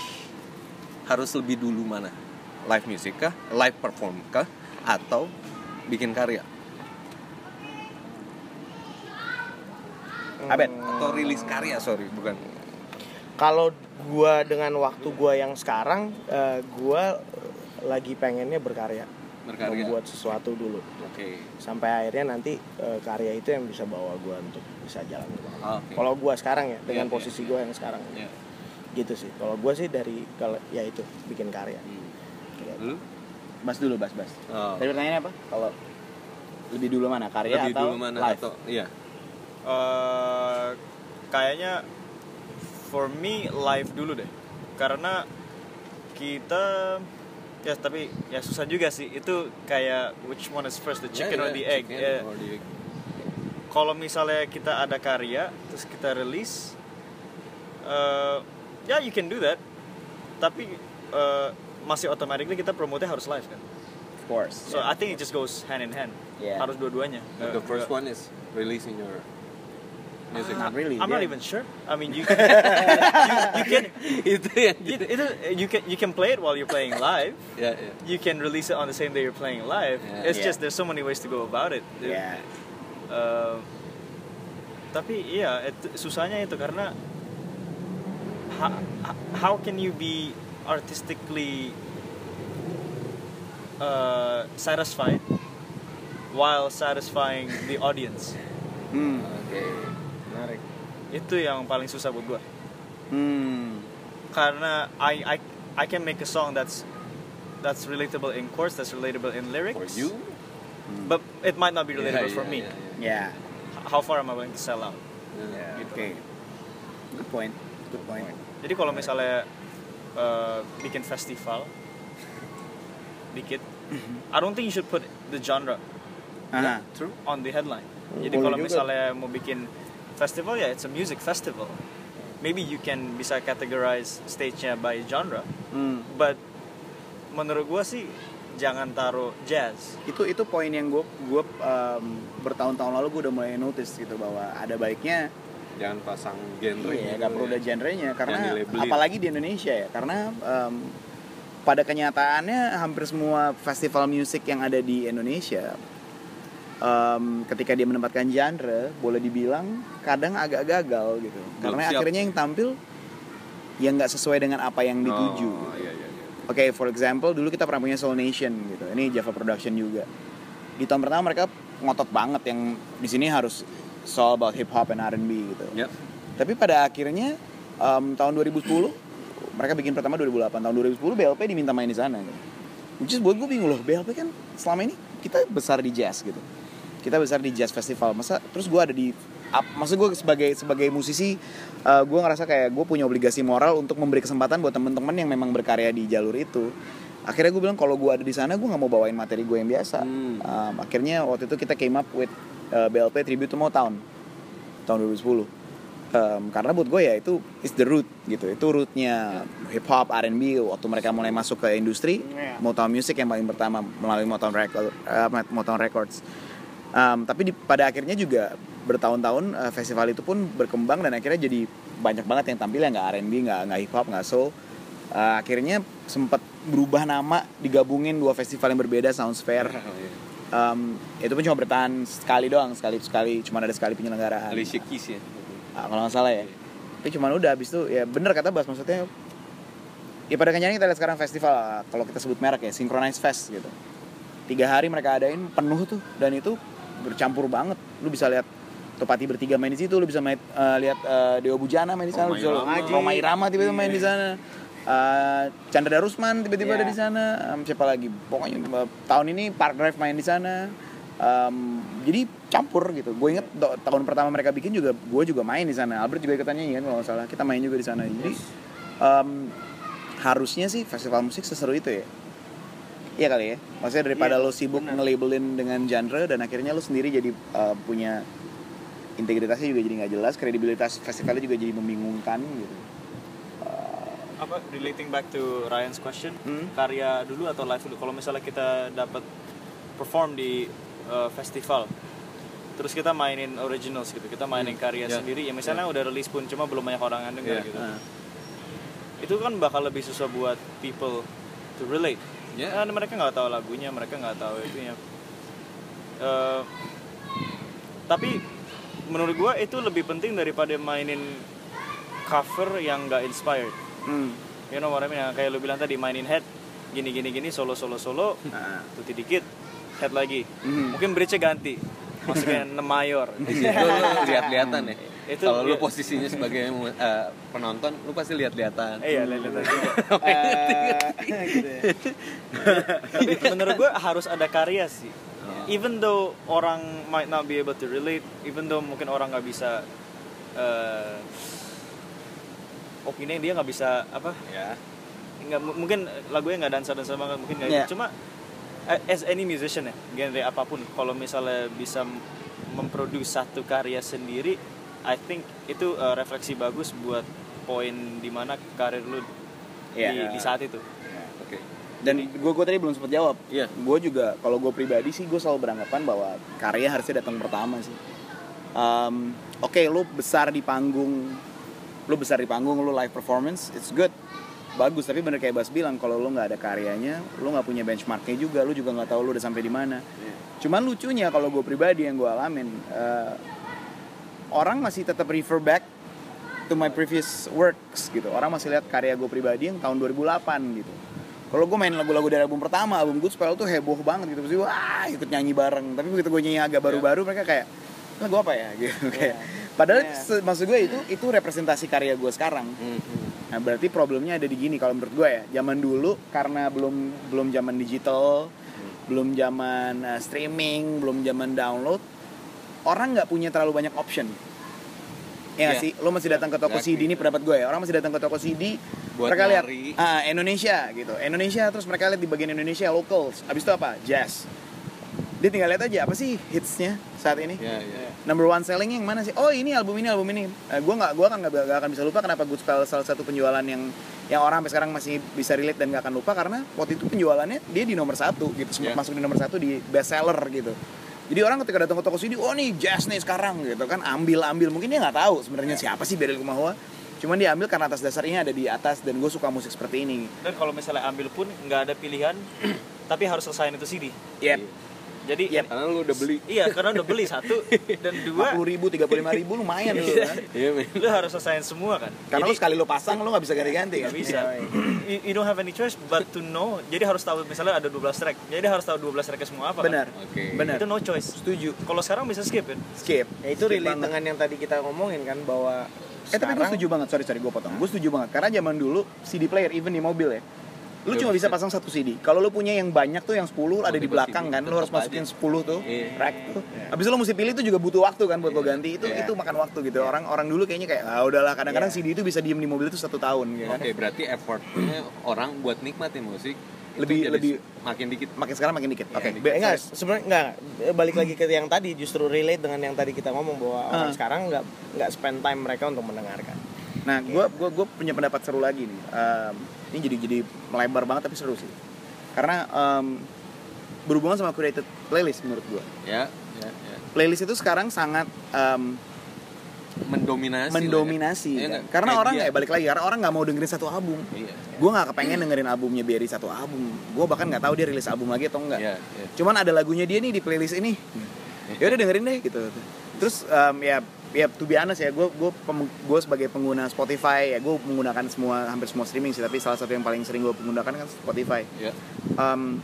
[SPEAKER 3] harus lebih dulu mana? Live music kah? Live perform kah? Atau bikin karya?
[SPEAKER 1] Abed
[SPEAKER 3] atau rilis karya sorry bukan.
[SPEAKER 2] Kalau gua dengan waktu gua yang sekarang eh, gua lagi pengennya berkarya
[SPEAKER 3] berkarya?
[SPEAKER 2] Membuat sesuatu dulu.
[SPEAKER 3] Oke.
[SPEAKER 2] Sampai akhirnya nanti eh, karya itu yang bisa bawa gua untuk bisa jalan
[SPEAKER 3] Ah, oke.
[SPEAKER 2] Kalau gua sekarang ya dengan
[SPEAKER 3] Iya,
[SPEAKER 2] posisi gua yang sekarang.
[SPEAKER 3] Ya.
[SPEAKER 2] gitu sih. Kalau gua sih dari kalau ya itu bikin karya.
[SPEAKER 3] Hmm.
[SPEAKER 2] Gitu.
[SPEAKER 3] lu?
[SPEAKER 1] Bas dulu bas bas.
[SPEAKER 3] Oh.
[SPEAKER 1] tadi pertanyaannya apa? Kalau lebih dulu mana? Karya
[SPEAKER 3] lebih
[SPEAKER 1] atau
[SPEAKER 3] dulu mana?
[SPEAKER 1] live?
[SPEAKER 3] Atau iya.
[SPEAKER 4] Eh, kayaknya for me live dulu deh. Karena kita ya tapi ya susah juga sih. Itu kayak which one is first the chicken
[SPEAKER 3] Ya,
[SPEAKER 4] or
[SPEAKER 3] ya,
[SPEAKER 4] the egg? Ya,
[SPEAKER 3] or egg.
[SPEAKER 4] kalau misalnya kita ada karya terus kita release eh, ya you can do that. Tapi eh, masih automatically kita promote harus live kan?
[SPEAKER 1] Of course
[SPEAKER 4] so I think it just goes hand in hand.
[SPEAKER 1] Yeah.
[SPEAKER 4] harus dua-duanya.
[SPEAKER 3] The first one is releasing your music.
[SPEAKER 1] Not really,
[SPEAKER 4] I'm not even sure. I mean you you, you can
[SPEAKER 3] itu yang
[SPEAKER 4] you, itu you can you can play it while you're playing live.
[SPEAKER 3] Ya ya
[SPEAKER 4] you can release it on the same day you're playing live.
[SPEAKER 3] Yeah.
[SPEAKER 4] it's
[SPEAKER 1] Yeah.
[SPEAKER 4] just there's so many ways to go about it
[SPEAKER 1] ya
[SPEAKER 4] Uh, tapi iya itu, susahnya itu karena ha- ha- how can you be artistically uh, satisfied while satisfying the audience?
[SPEAKER 1] Hmm.
[SPEAKER 3] oke
[SPEAKER 2] menarik
[SPEAKER 4] itu yang paling susah buat gue
[SPEAKER 1] Hmm.
[SPEAKER 4] karena I I I can make a song that's that's relatable in chords that's relatable in lyrics.
[SPEAKER 3] For you?
[SPEAKER 4] But it might not be relatable
[SPEAKER 3] Yeah,
[SPEAKER 4] for
[SPEAKER 3] yeah,
[SPEAKER 4] me.
[SPEAKER 3] yeah, yeah.
[SPEAKER 4] how far am I willing to sell out?
[SPEAKER 3] Yeah.
[SPEAKER 1] oke good point. Good point.
[SPEAKER 4] Jadi kalau misalnya uh, bikin festival dikit, I don't think you should put the genre
[SPEAKER 1] Aha.
[SPEAKER 3] true.
[SPEAKER 4] on the headline. Jadi
[SPEAKER 2] Boleh
[SPEAKER 4] kalau misalnya mau bikin festival ya it's a music festival. Maybe you can bisa categorize stage-nya by genre,
[SPEAKER 1] Hmm.
[SPEAKER 4] but menurut gua sih jangan taruh jazz.
[SPEAKER 1] itu itu poin yang gue gue bertahun-tahun lalu gue udah mulai notice gitu bahwa ada baiknya
[SPEAKER 3] jangan pasang genre
[SPEAKER 1] iya nggak perlu ada genrenya karena apalagi di Indonesia ya karena em, pada kenyataannya hampir semua festival musik yang ada di Indonesia em, ketika dia menempatkan genre boleh dibilang kadang agak gagal gitu karena
[SPEAKER 3] siap.
[SPEAKER 1] akhirnya yang tampil yang nggak sesuai dengan apa yang dituju
[SPEAKER 3] oh, iya, iya, iya.
[SPEAKER 1] Oke, for example, dulu kita pernah punya Soul Nation gitu. Ini Java Production juga. Di tahun pertama mereka ngotot banget yang di sini harus soul about hip hop and R&B gitu.
[SPEAKER 3] Yep.
[SPEAKER 1] Tapi pada akhirnya em, tahun 2010 mereka bikin pertama 2008. Tahun 2010 BLP diminta main di sana. Gitu. Which is buat gue bingung loh. BLP kan selama ini kita besar di jazz gitu. Kita besar di jazz festival. Masa terus gue ada di ap- maksud gue sebagai sebagai musisi eh, gue ngerasa kayak gue punya obligasi moral untuk memberi kesempatan buat temen-temen yang memang berkarya di jalur itu akhirnya gue bilang kalau gue ada di sana gue nggak mau bawain materi gue yang biasa
[SPEAKER 3] Hmm.
[SPEAKER 1] Um, akhirnya waktu itu kita came up with uh, BLP Tribute to Motown tahun 2010 Um, karena buat gue ya itu is the root gitu itu rootnya hip hop R&B waktu mereka mulai masuk ke industri
[SPEAKER 2] Iya.
[SPEAKER 1] Motown Music yang paling pertama melalui Motown Record uh, Motown Records Um, tapi di, pada akhirnya juga bertahun-tahun uh, festival itu pun berkembang dan akhirnya jadi banyak banget yang tampil yang nggak R&B nggak nggak hip hop nggak soul. Uh, akhirnya sempat berubah nama digabungin dua festival yang berbeda Sounds Fair. Um, itu pun cuma bertahan sekali doang sekali sekali cuma ada sekali penyelenggaraan.
[SPEAKER 3] Alicia Keys ya?
[SPEAKER 1] Ah, kalau nggak salah ya. Tapi cuman udah habis itu ya bener kata Bas maksudnya ya pada kenyataannya kita lihat sekarang festival kalau kita sebut merek ya Synchronize Fest gitu. Tiga hari mereka adain penuh tuh dan itu bercampur banget. Lu bisa lihat Topati bertiga main di situ lu bisa main, eh, lihat eh, Dewa Bujana main di sana
[SPEAKER 3] Roma Irama.
[SPEAKER 1] tiba-tiba main di sana. Eh, Chandra Darusman tiba-tiba ada
[SPEAKER 2] Iya.
[SPEAKER 1] di sana. Em, siapa lagi? Pokoknya eh, tahun ini Park Drive main di sana. Em, jadi campur gitu. Gue inget do- tahun pertama mereka bikin juga gue juga main di sana. Albert juga ikutannya kan kalau nggak salah. Kita main juga di sana. Jadi em, harusnya sih festival musik seseru itu ya Iya kali ya. Maksudnya daripada
[SPEAKER 2] Iya,
[SPEAKER 1] lo sibuk nge-labelin dengan genre dan akhirnya lo sendiri jadi eh, punya integritasnya juga jadi nggak jelas kredibilitas festivalnya juga jadi membingungkan gitu.
[SPEAKER 4] Apa relating back to Ryan's question
[SPEAKER 1] Hmm.
[SPEAKER 4] karya dulu atau live dulu? Kalau misalnya kita dapat perform di uh, festival terus kita mainin originals gitu kita mainin karya
[SPEAKER 3] Ya.
[SPEAKER 4] sendiri ya misalnya udah rilis pun cuma belum banyak orang yang
[SPEAKER 3] Ya.
[SPEAKER 4] denger gitu.
[SPEAKER 1] Nah,
[SPEAKER 4] itu kan bakal lebih susah buat people to relate
[SPEAKER 3] Ya.
[SPEAKER 4] Karena mereka nggak tahu lagunya mereka nggak tahu itunya Eh, tapi menurut gua itu lebih penting daripada mainin cover yang nggak inspired
[SPEAKER 1] hmm.
[SPEAKER 4] you know what I mean yang kayak lu bilang tadi mainin head gini gini gini solo solo solo
[SPEAKER 1] Nah.
[SPEAKER 4] tuti dikit head lagi
[SPEAKER 1] Hmm.
[SPEAKER 4] mungkin bridge-nya ganti masukin 6 mayor
[SPEAKER 3] itu lu lihat-lihatan ya
[SPEAKER 4] Itu
[SPEAKER 3] kalau lu posisinya sebagai uh, penonton lu pasti lihat-lihatan.
[SPEAKER 4] Eh iya lihat lihat juga
[SPEAKER 1] Eh, gitu ya.
[SPEAKER 4] tapi menurut gue harus ada karya sih.
[SPEAKER 3] Oh.
[SPEAKER 4] even though orang might not be able to relate even though mungkin orang nggak bisa eh opini dia nggak bisa apa?
[SPEAKER 3] Ya
[SPEAKER 4] nggak mungkin lagunya nggak dansa dansa banget mungkin nggak
[SPEAKER 1] Yeah.
[SPEAKER 4] itu cuma as any musician ya genre apa pun kalau misalnya bisa memproduksi satu karya sendiri I think itu eh, refleksi bagus buat poin di mana karir lu
[SPEAKER 1] Iya.
[SPEAKER 4] di, di saat itu.
[SPEAKER 3] Oke.
[SPEAKER 1] Dan gue gue tadi belum sempat jawab.
[SPEAKER 3] Iya.
[SPEAKER 1] gue juga kalau gue pribadi sih gue selalu beranggapan bahwa karya harusnya datang pertama sih. Em, oke lu besar di panggung lu besar di panggung lu live performance it's good. Bagus tapi bener kayak Bas bilang kalau lu nggak ada karyanya lu nggak punya benchmarknya juga lu juga nggak tahu lu udah sampai di mana. Cuman lucunya kalau gue pribadi yang gue alamin eh, orang masih tetap refer back to my previous works gitu. Orang masih lihat karya gue pribadi yang tahun 2008 gitu. Kalau gue main lagu-lagu dari album pertama album Good Spell tuh heboh banget gitu. Pasti wah ikut nyanyi bareng. Tapi begitu gue nyanyi agak baru-baru mereka kayak lagu apa ya? gitu kayak. Padahal
[SPEAKER 2] Iya.
[SPEAKER 1] se- maksud gue itu itu representasi karya gue sekarang. Nah, berarti problemnya ada di gini kalau menurut gue ya. Zaman dulu karena belum belum zaman digital, belum zaman uh, streaming, belum zaman download, orang nggak punya terlalu banyak option. Ya
[SPEAKER 3] Iya.
[SPEAKER 1] sih, lo masih datang ke toko
[SPEAKER 3] Exactly.
[SPEAKER 1] CD ini pendapat gue ya. Orang masih datang ke toko CD,
[SPEAKER 3] Buat
[SPEAKER 1] mereka lihat ah Indonesia gitu, Indonesia terus mereka lihat di bagian Indonesia locals. Abis itu apa? Jazz. Dia tinggal lihat aja apa sih hitsnya saat ini
[SPEAKER 3] ya ya
[SPEAKER 1] number one selling yang mana sih? Oh ini album ini album ini. Eh, gue nggak gue kan nggak akan bisa lupa kenapa Spell salah satu penjualan yang yang orang sampai sekarang masih bisa relate dan nggak akan lupa karena waktu itu penjualannya dia di nomor satu gitu sempat
[SPEAKER 3] Yeah.
[SPEAKER 1] masuk di nomor satu di best seller gitu. Jadi orang ketika datang ke toko CD, oh nih jazz nih sekarang gitu kan ambil ambil mungkin dia nggak tahu sebenarnya siapa sih Beryl Kumahua. Cuman dia ambil karena atas dasarnya ada di atas dan gue suka musik seperti ini.
[SPEAKER 4] dan kalau misalnya ambil pun nggak ada pilihan tapi harus selesaiin itu CD
[SPEAKER 1] Yep.
[SPEAKER 4] Jadi
[SPEAKER 1] Yep.
[SPEAKER 3] karena lu udah beli
[SPEAKER 4] iya karena udah beli satu dan dua
[SPEAKER 1] 40 ribu, 35 ribu lumayan dulu kan.
[SPEAKER 3] iya men
[SPEAKER 4] lu harus selesaiin semua kan
[SPEAKER 1] Karena
[SPEAKER 4] Jadi,
[SPEAKER 1] lu sekali lu pasang lu nggak bisa ganti-ganti kan.
[SPEAKER 4] nggak bisa you, you don't have any choice but to know jadi harus tahu misalnya ada 12 track jadi harus tahu 12 tracknya semua apa kan?
[SPEAKER 1] Benar.
[SPEAKER 3] oke
[SPEAKER 1] Benar.
[SPEAKER 4] itu no choice
[SPEAKER 1] Setuju.
[SPEAKER 4] kalau sekarang bisa skip kan
[SPEAKER 1] Skip.
[SPEAKER 2] Ya itu
[SPEAKER 1] Skip
[SPEAKER 2] relate
[SPEAKER 1] banget.
[SPEAKER 2] dengan yang tadi kita ngomongin kan bahwa
[SPEAKER 1] Eh tapi gue setuju banget, sorry sorry gue potong. Gue setuju banget karena zaman dulu CD player even di mobil ya. Lu
[SPEAKER 3] Iya,
[SPEAKER 1] cuma bisa pasang satu CD. Kalau lu punya yang banyak tuh yang 10 ada di belakang
[SPEAKER 3] CD,
[SPEAKER 1] kan, lu harus masukin
[SPEAKER 3] aja.
[SPEAKER 1] 10 tuh
[SPEAKER 3] Iya.
[SPEAKER 1] rack tuh. Habis itu lu mesti pilih itu juga butuh waktu kan buat lo
[SPEAKER 3] Iya.
[SPEAKER 1] ganti. Itu
[SPEAKER 3] Iya.
[SPEAKER 1] itu makan waktu gitu. Orang orang dulu kayaknya kayak ah udahlah kadang-kadang
[SPEAKER 2] Iya.
[SPEAKER 1] CD itu bisa diem di mobil itu satu tahun gitu kan.
[SPEAKER 3] Oke, berarti effortnya orang buat nikmatin musik
[SPEAKER 1] Lebih-
[SPEAKER 3] jadi
[SPEAKER 1] lebih-
[SPEAKER 3] makin dikit
[SPEAKER 1] makin sekarang makin dikit oke
[SPEAKER 3] Iya,
[SPEAKER 2] Eh, enggak sebenarnya enggak balik lagi ke yang tadi justru relate dengan yang tadi kita ngomong bahwa orang
[SPEAKER 1] Ah.
[SPEAKER 2] sekarang nggak nggak spend time mereka untuk mendengarkan
[SPEAKER 1] Nah, gue gua, gua punya pendapat seru lagi nih. Ini jadi jadi melebar banget tapi seru sih. Karena em, berhubungan sama curated playlist menurut gue.
[SPEAKER 3] ya ya ya
[SPEAKER 1] Playlist itu sekarang sangat em,
[SPEAKER 3] mendominasi ya.
[SPEAKER 1] mendominasi.
[SPEAKER 3] Iya
[SPEAKER 1] kan?
[SPEAKER 3] nggak?
[SPEAKER 1] Karena
[SPEAKER 3] Media.
[SPEAKER 1] orang ya balik lagi karena orang nggak mau dengerin satu album.
[SPEAKER 3] iya
[SPEAKER 1] Gue nggak kepengen dengerin albumnya Berry satu album. Gue bahkan nggak tahu dia rilis album lagi atau enggak.
[SPEAKER 3] iya iya
[SPEAKER 1] Cuman ada lagunya dia nih di playlist ini. Ya udah dengerin deh gitu. Terus em, ya ya to be honest ya gue gue gue sebagai pengguna Spotify ya gue menggunakan semua hampir semua streaming sih tapi salah satu yang paling sering gue menggunakan kan Spotify.
[SPEAKER 3] iya
[SPEAKER 1] Em,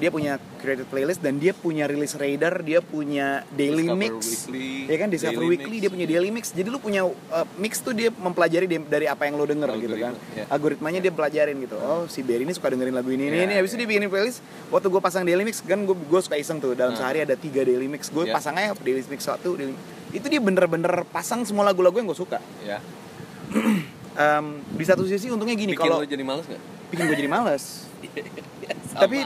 [SPEAKER 1] dia punya created playlist dan dia punya release radar, dia punya daily
[SPEAKER 3] Discover
[SPEAKER 1] mix.
[SPEAKER 3] Weekly,
[SPEAKER 1] ya kan Discover
[SPEAKER 3] Daily
[SPEAKER 1] Weekly
[SPEAKER 3] Mix.
[SPEAKER 1] dia punya daily mix. Jadi lu punya uh, mix tuh dia mempelajari dari apa yang lo denger gitu kan.
[SPEAKER 3] Algoritma, ya.
[SPEAKER 1] Algoritmanya dia pelajarin gitu. Oh, si Berry ini suka dengerin lagu ini ini,
[SPEAKER 3] Ya,
[SPEAKER 1] ini. Habis itu
[SPEAKER 3] ya.
[SPEAKER 1] dia bikin playlist. Waktu gue pasang daily mix kan gue gue suka iseng tuh dalam
[SPEAKER 3] Nah.
[SPEAKER 1] sehari ada tiga daily mix. Gue
[SPEAKER 3] Ya.
[SPEAKER 1] pasang aja daily mix satu, daily itu dia bener-bener pasang semua lagu-lagu yang gue suka.
[SPEAKER 3] ya
[SPEAKER 1] Em, di satu sisi untungnya gini kalau
[SPEAKER 3] jadi males
[SPEAKER 1] bikin gue jadi males.
[SPEAKER 3] Sama.
[SPEAKER 1] Tapi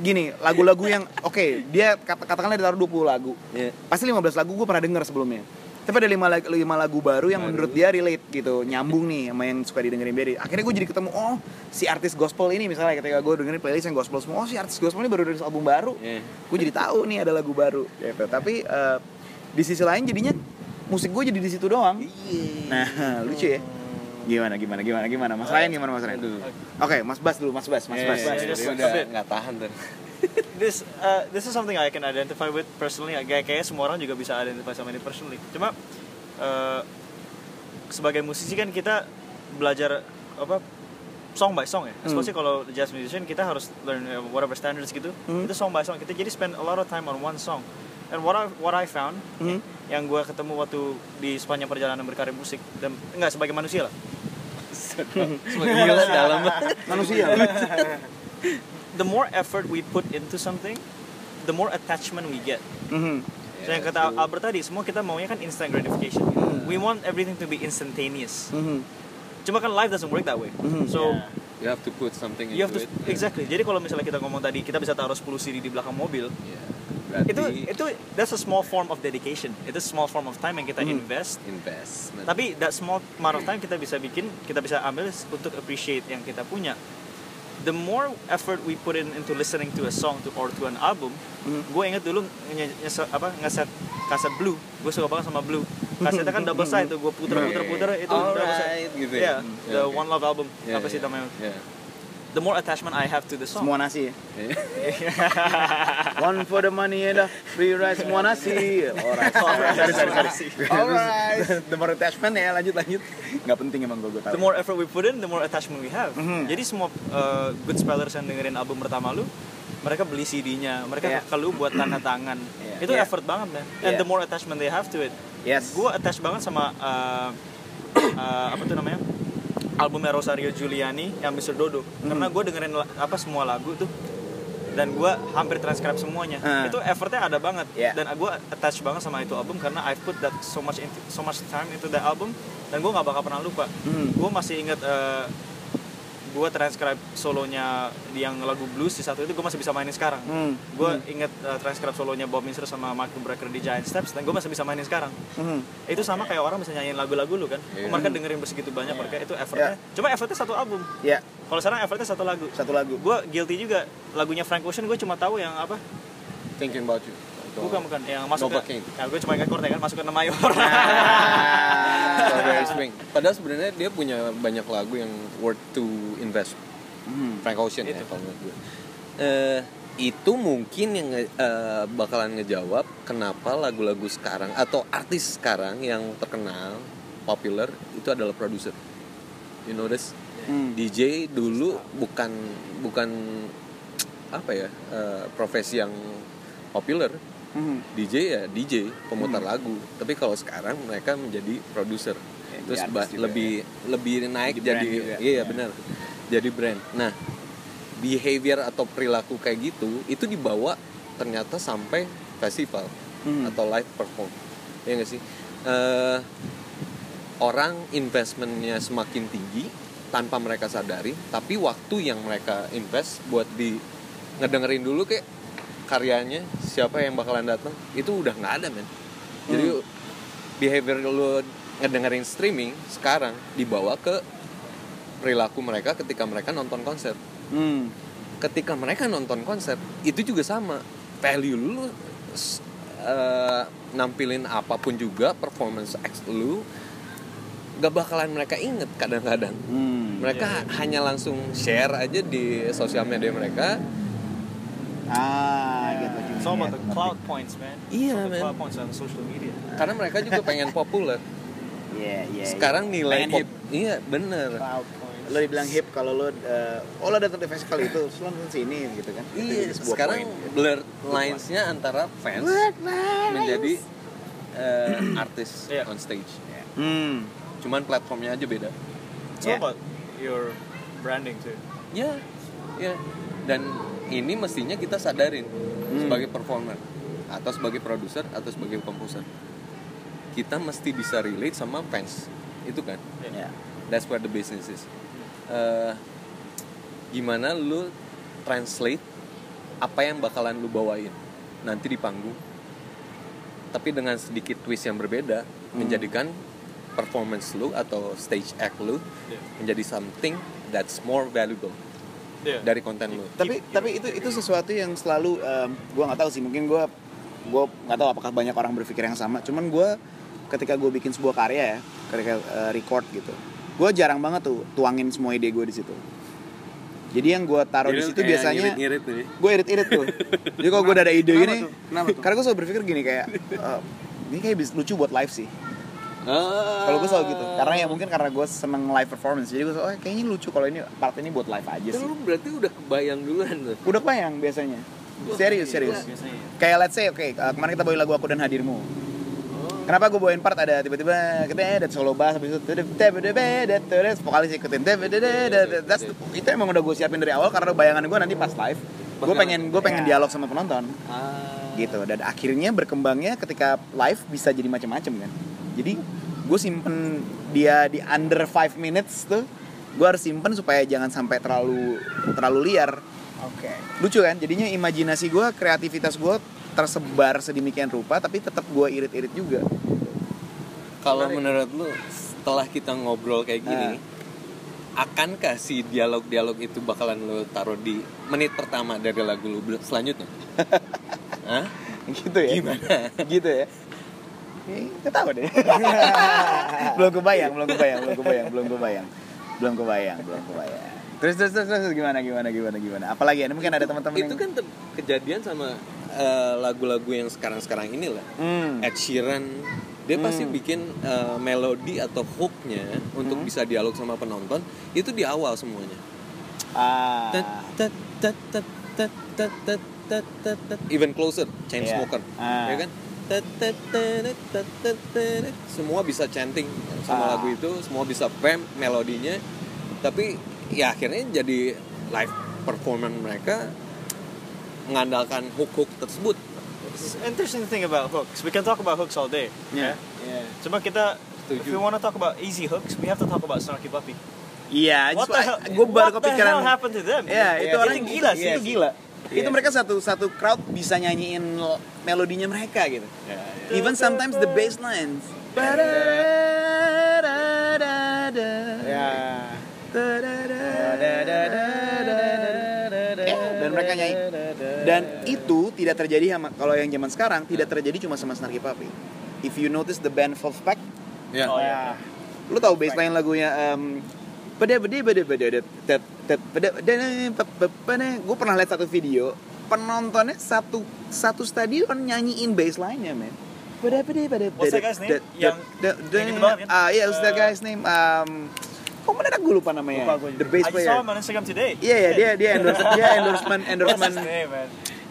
[SPEAKER 1] gini, lagu-lagu yang oke, dia kata katakanlah ditaruh 20 lagu.
[SPEAKER 3] Iya.
[SPEAKER 1] Pasti 15 lagu gue pernah denger sebelumnya. Tapi ada 5 lagu, lima lagu baru yang
[SPEAKER 3] Baru.
[SPEAKER 1] menurut dia relate gitu, nyambung nih sama yang suka didengerin Berry. Akhirnya gue jadi ketemu, oh si artis gospel ini misalnya ketika gue dengerin playlist yang gospel semua, oh si artis gospel ini baru rilis album baru.
[SPEAKER 3] Iya.
[SPEAKER 1] Gue jadi tahu nih ada lagu baru gitu. Tapi eh, di sisi lain jadinya musik gue jadi di situ doang. Nah, lucu ya. Gimana gimana gimana gimana? Mas Ryan gimana Mas Ryan? Oke, Mas Bas dulu, Mas Bas, Mas
[SPEAKER 3] Iya,
[SPEAKER 1] Bas.
[SPEAKER 3] iya,
[SPEAKER 4] Bas.
[SPEAKER 3] dia
[SPEAKER 4] Just
[SPEAKER 3] udah nggak tahan tuh
[SPEAKER 4] this uh, this is something I can identify with personally. Kayak kayaknya semua orang juga bisa identify sama ini personally. Cuma uh, sebagai musisi kan kita belajar apa song by song ya. Especially kalau jazz musician kita harus learn uh, whatever standards gitu.
[SPEAKER 1] Hmm.
[SPEAKER 4] Itu song by song. Kita jadi spend a lot of time on one song. And what I what I found
[SPEAKER 1] Hmm.
[SPEAKER 4] yang gue ketemu waktu di sepanjang perjalanan berkarir musik dan enggak sebagai manusia lah.
[SPEAKER 3] Gila dalam banget.
[SPEAKER 1] Manusia.
[SPEAKER 4] The more effort we put into something, the more attachment we get.
[SPEAKER 1] Mhm.
[SPEAKER 4] So yang kata Albert tadi, semua kita maunya kan instant gratification. We want everything to be instantaneous.
[SPEAKER 1] Mhm.
[SPEAKER 4] Cuma kan life doesn't work that way.
[SPEAKER 1] Mhm.
[SPEAKER 4] So
[SPEAKER 3] you have to put something
[SPEAKER 4] you have
[SPEAKER 3] into
[SPEAKER 4] to
[SPEAKER 3] it
[SPEAKER 4] exactly. Jadi kalau misalnya kita ngomong tadi kita bisa taruh 10 CD di belakang mobil,
[SPEAKER 3] Iya. Berarti
[SPEAKER 4] itu itu that's a small form of dedication. Itu small form of time yang kita
[SPEAKER 1] Mhm.
[SPEAKER 4] invest.
[SPEAKER 3] investment
[SPEAKER 4] Tapi that small amount of time kita bisa bikin, kita bisa ambil untuk appreciate yang kita punya. The more effort we put in into listening to a song to or to an album,
[SPEAKER 1] Mhm.
[SPEAKER 4] gue inget dulu nge- apa ngeset kaset blue, gue suka banget sama blue. Kasetnya kan double side tuh, gue puter puter puter itu double side.
[SPEAKER 3] Gitu
[SPEAKER 4] Yeah,
[SPEAKER 3] ya
[SPEAKER 4] the
[SPEAKER 3] Oke.
[SPEAKER 4] One Love album,
[SPEAKER 3] Yeah,
[SPEAKER 4] apa sih
[SPEAKER 3] yeah,
[SPEAKER 4] namanya?
[SPEAKER 3] yeah.
[SPEAKER 4] The more attachment I have to the song.
[SPEAKER 1] Semua nasi ya. One for the money and the free ride semua nasi. Alright. Alright. The more attachment ya, lanjut lanjut. Gak penting emang gue gue tahu.
[SPEAKER 4] the more effort we put in, the more attachment we have.
[SPEAKER 1] Mhm.
[SPEAKER 4] Jadi semua uh, good spellers yang dengerin album pertama lu, mereka beli CD-nya, mereka
[SPEAKER 1] Yeah.
[SPEAKER 4] ke lu buat tanda tangan.
[SPEAKER 1] Yeah.
[SPEAKER 4] Itu
[SPEAKER 1] Yeah.
[SPEAKER 4] effort banget man. And
[SPEAKER 1] Yeah.
[SPEAKER 4] the more attachment they have to it.
[SPEAKER 1] Yes.
[SPEAKER 4] Gue attach banget sama uh, uh, apa tuh namanya? Albumnya Rosario Giuliani yang Mr. Dodo. Karena gue dengerin apa semua lagu tuh dan gue hampir transcribe semuanya.
[SPEAKER 1] Ah.
[SPEAKER 4] Itu effortnya ada banget.
[SPEAKER 1] Yeah.
[SPEAKER 4] Dan gue attach banget sama itu album karena I put that so much into, so much time into that album dan gue nggak bakal pernah lupa.
[SPEAKER 1] Hmm.
[SPEAKER 4] Gue masih inget uh, gue transcribe solonya yang lagu blues di satu itu gue masih bisa mainin sekarang.
[SPEAKER 1] Hmm.
[SPEAKER 4] Gue inget uh, transcribe solonya Bob Minster sama Mark Brecker di Giant Steps dan gue masih bisa mainin sekarang.
[SPEAKER 1] Mhm.
[SPEAKER 4] Itu sama kayak orang bisa nyanyiin lagu-lagu lu kan.
[SPEAKER 3] Iya.
[SPEAKER 4] Mereka dengerin begitu banyak mereka itu effortnya. Cuma effortnya satu album.
[SPEAKER 1] Ya,
[SPEAKER 4] Kalau sekarang effortnya satu lagu.
[SPEAKER 1] satu lagu.
[SPEAKER 4] Gue guilty juga lagunya Frank Ocean gue cuma tahu yang apa?
[SPEAKER 3] thinking about you
[SPEAKER 4] Bukan bukan yang masuk
[SPEAKER 3] Novocaine.
[SPEAKER 4] ke. Ya gue cuma ingat chordnya kan masuk ke Nemayor.
[SPEAKER 3] Strawberry Swing padahal sebenarnya dia punya banyak lagu yang worth to invest
[SPEAKER 1] Mhm.
[SPEAKER 3] Frank Ocean ya
[SPEAKER 4] Itu.
[SPEAKER 3] kalau menurut gue Eh, itu mungkin yang eh, bakalan ngejawab kenapa lagu-lagu sekarang atau artis sekarang yang terkenal populer itu adalah produser you notice
[SPEAKER 1] Hmm.
[SPEAKER 3] DJ dulu bukan bukan apa ya eh, profesi yang populer
[SPEAKER 1] Mhm.
[SPEAKER 3] DJ ya DJ pemutar lagu tapi kalau sekarang mereka menjadi produser
[SPEAKER 1] Ya,
[SPEAKER 3] terus
[SPEAKER 1] artis juga
[SPEAKER 3] lebih lebih naik
[SPEAKER 1] Jadi
[SPEAKER 3] jadi,
[SPEAKER 1] juga.
[SPEAKER 3] iya
[SPEAKER 1] Ya.
[SPEAKER 3] benar jadi brand nah behavior atau perilaku kayak gitu itu dibawa ternyata sampai festival
[SPEAKER 1] Hmm.
[SPEAKER 3] atau live perform ya nggak sih Eh, orang investmentnya semakin tinggi tanpa mereka sadari tapi waktu yang mereka invest buat di ngedengerin dulu kayak karyanya siapa yang bakalan datang itu udah nggak ada men. Jadi behavior lu ngedengerin streaming sekarang dibawa ke perilaku mereka ketika mereka nonton konser.
[SPEAKER 1] Hmm.
[SPEAKER 3] ketika mereka nonton konser itu juga sama. Value lu eh, nampilin apa pun juga performance act lu gak bakalan mereka inget kadang-kadang.
[SPEAKER 1] Hmm.
[SPEAKER 3] mereka hanya langsung share aja di sosial media mereka
[SPEAKER 1] Ah, gitu juga.
[SPEAKER 4] It's all about the cloud points, man.
[SPEAKER 3] Iya,
[SPEAKER 4] It's all the
[SPEAKER 3] man.
[SPEAKER 4] Cloud points on social media.
[SPEAKER 3] karena mereka juga pengen populer
[SPEAKER 1] Iya, iya.
[SPEAKER 3] sekarang
[SPEAKER 1] iya.
[SPEAKER 3] nilai
[SPEAKER 1] Pengen
[SPEAKER 3] hip iya bener
[SPEAKER 4] Cloud points.
[SPEAKER 1] lo dibilang hip kalau lo uh, oh lo datang di festival itu terus lo nonton sini gitu kan
[SPEAKER 3] iya sekarang
[SPEAKER 1] poin.
[SPEAKER 3] blur lines-nya antara fans menjadi eh, artis
[SPEAKER 4] Iya.
[SPEAKER 3] on stage
[SPEAKER 1] hmm
[SPEAKER 3] cuman platformnya aja beda
[SPEAKER 4] all
[SPEAKER 1] Yeah.
[SPEAKER 4] about your branding too.
[SPEAKER 3] Ya, ya. Dan ini mestinya kita sadarin sebagai performer atau sebagai produser atau sebagai komposer. Kita mesti bisa relate sama fans. Itu kan.
[SPEAKER 1] ya
[SPEAKER 3] That's where the business is. Eh, gimana lu translate apa yang bakalan lu bawain nanti di panggung. Tapi dengan sedikit twist yang berbeda menjadikan performance lu atau stage act lu
[SPEAKER 4] Yeah.
[SPEAKER 3] menjadi something that's more valuable
[SPEAKER 4] Yeah.
[SPEAKER 3] dari konten lu.
[SPEAKER 1] tapi tapi itu itu sesuatu yang selalu um, gue nggak tahu sih mungkin gue gue nggak tahu apakah banyak orang berpikir yang sama cuman gue ketika gue bikin sebuah karya ya ketika uh, record gitu gue jarang banget tuh tuangin semua ide gue di situ jadi yang gue taruh di situ biasanya
[SPEAKER 3] ngirit nih.
[SPEAKER 1] gue irit-irit tuh jadi kalau gue udah ada ide
[SPEAKER 4] Kenapa
[SPEAKER 1] gini
[SPEAKER 4] tuh? Kenapa tuh?
[SPEAKER 1] karena gue selalu berpikir gini kayak eh, ini kayak lucu buat live sih
[SPEAKER 3] Ah.
[SPEAKER 1] kalau gue selalu gitu. Karena ya mungkin karena gue seneng live performance. Jadi gue selalu oh kayaknya lucu kalau ini part ini buat live aja
[SPEAKER 3] Itu
[SPEAKER 1] sih.
[SPEAKER 3] lu berarti udah kebayang duluan tuh.
[SPEAKER 1] udah kebayang biasanya. Serius serius.
[SPEAKER 4] Biasanya.
[SPEAKER 1] kayak let's say oke uh, kemarin kita bawain lagu aku dan hadirmu. Kenapa gue bawain part? Ada tiba-tiba kita ada solo bass habis itu terus vokalis ikutin That's the- itu emang udah gue siapin dari awal karena bayangan gue nanti pas live gue pengen gue pengen dialog sama penonton.
[SPEAKER 3] Ah.
[SPEAKER 1] gitu. Dan akhirnya berkembangnya ketika live bisa jadi macam-macam kan jadi gue simpen dia di under 5 minutes tuh gue harus simpen supaya jangan sampai terlalu terlalu liar
[SPEAKER 2] Oke.
[SPEAKER 1] lucu kan jadinya imajinasi gue kreativitas gue tersebar sedemikian rupa tapi tetap gue irit-irit juga
[SPEAKER 3] Kalau menurut lu setelah kita ngobrol kayak gini,
[SPEAKER 1] Ah.
[SPEAKER 3] akankah si dialog-dialog itu bakalan lu taruh di menit pertama dari lagu lu selanjutnya? Hah?
[SPEAKER 1] gitu ya
[SPEAKER 3] Gimana?
[SPEAKER 1] gitu ya kita tahu deh. Belum kebayang belum kebayang belum kebayang belum kebayang. Belum kebayang belum kebayang. Terus terus terus, terus gimana gimana gimana gimana? Apalagi ya, mungkin ada teman-teman yang
[SPEAKER 3] itu kan kejadian sama eh, lagu-lagu uh, yang sekarang-sekarang ini lah
[SPEAKER 1] hmm.
[SPEAKER 3] Ed Sheeran. Dia hmm. pasti bikin uh, melodi atau hooknya untuk
[SPEAKER 1] hmm.
[SPEAKER 3] bisa dialog sama penonton itu di awal semuanya.
[SPEAKER 1] Ah.
[SPEAKER 3] even closer chain yeah.
[SPEAKER 1] ah.
[SPEAKER 3] ya kan? Semua bisa chanting sama
[SPEAKER 1] Ah.
[SPEAKER 3] lagu itu, semua bisa vamp melodinya, tapi ya akhirnya jadi live performance mereka mengandalkan hook-hook tersebut.
[SPEAKER 4] It's interesting thing about hooks. We can talk about hooks all day.
[SPEAKER 1] Yeah.
[SPEAKER 4] Yeah. Cuma kita, if
[SPEAKER 3] Setuju.
[SPEAKER 4] we want to talk about easy hooks, we have to talk about Snarky Puppy.
[SPEAKER 1] Iya,
[SPEAKER 4] What the hell?
[SPEAKER 1] gue baru
[SPEAKER 4] what the
[SPEAKER 1] kepikiran.
[SPEAKER 4] hell happened to them?
[SPEAKER 1] Ya, itu orang
[SPEAKER 4] gila sih.
[SPEAKER 1] Itu gila. Itu mereka satu satu crowd bisa nyanyiin melodinya mereka gitu. Even sometimes the bass lines.
[SPEAKER 2] Ya.
[SPEAKER 1] Ya, dan mereka nyanyi. Dan itu tidak terjadi sama kalau yang zaman sekarang tidak terjadi cuma sama Snarky Puppy. If you notice the band Wolfpack,
[SPEAKER 3] Ya.
[SPEAKER 4] Oh,
[SPEAKER 2] Ya.
[SPEAKER 1] lu tahu bassline lagunya um, pede pede pede pede pede pede pede pede pede pede gue pernah lihat satu video penontonnya satu satu stadion nyanyiin baseline-nya men. Pede pede pede
[SPEAKER 4] pede pede pede pede yang
[SPEAKER 1] ah pede pede
[SPEAKER 4] pede
[SPEAKER 1] guy's name? Um kok mana gue lupa namanya.
[SPEAKER 2] Lupa gue
[SPEAKER 1] the bass player I
[SPEAKER 4] saw him on Instagram today.
[SPEAKER 1] Yeah yeah dia dia endorsement dia endorsement endorsement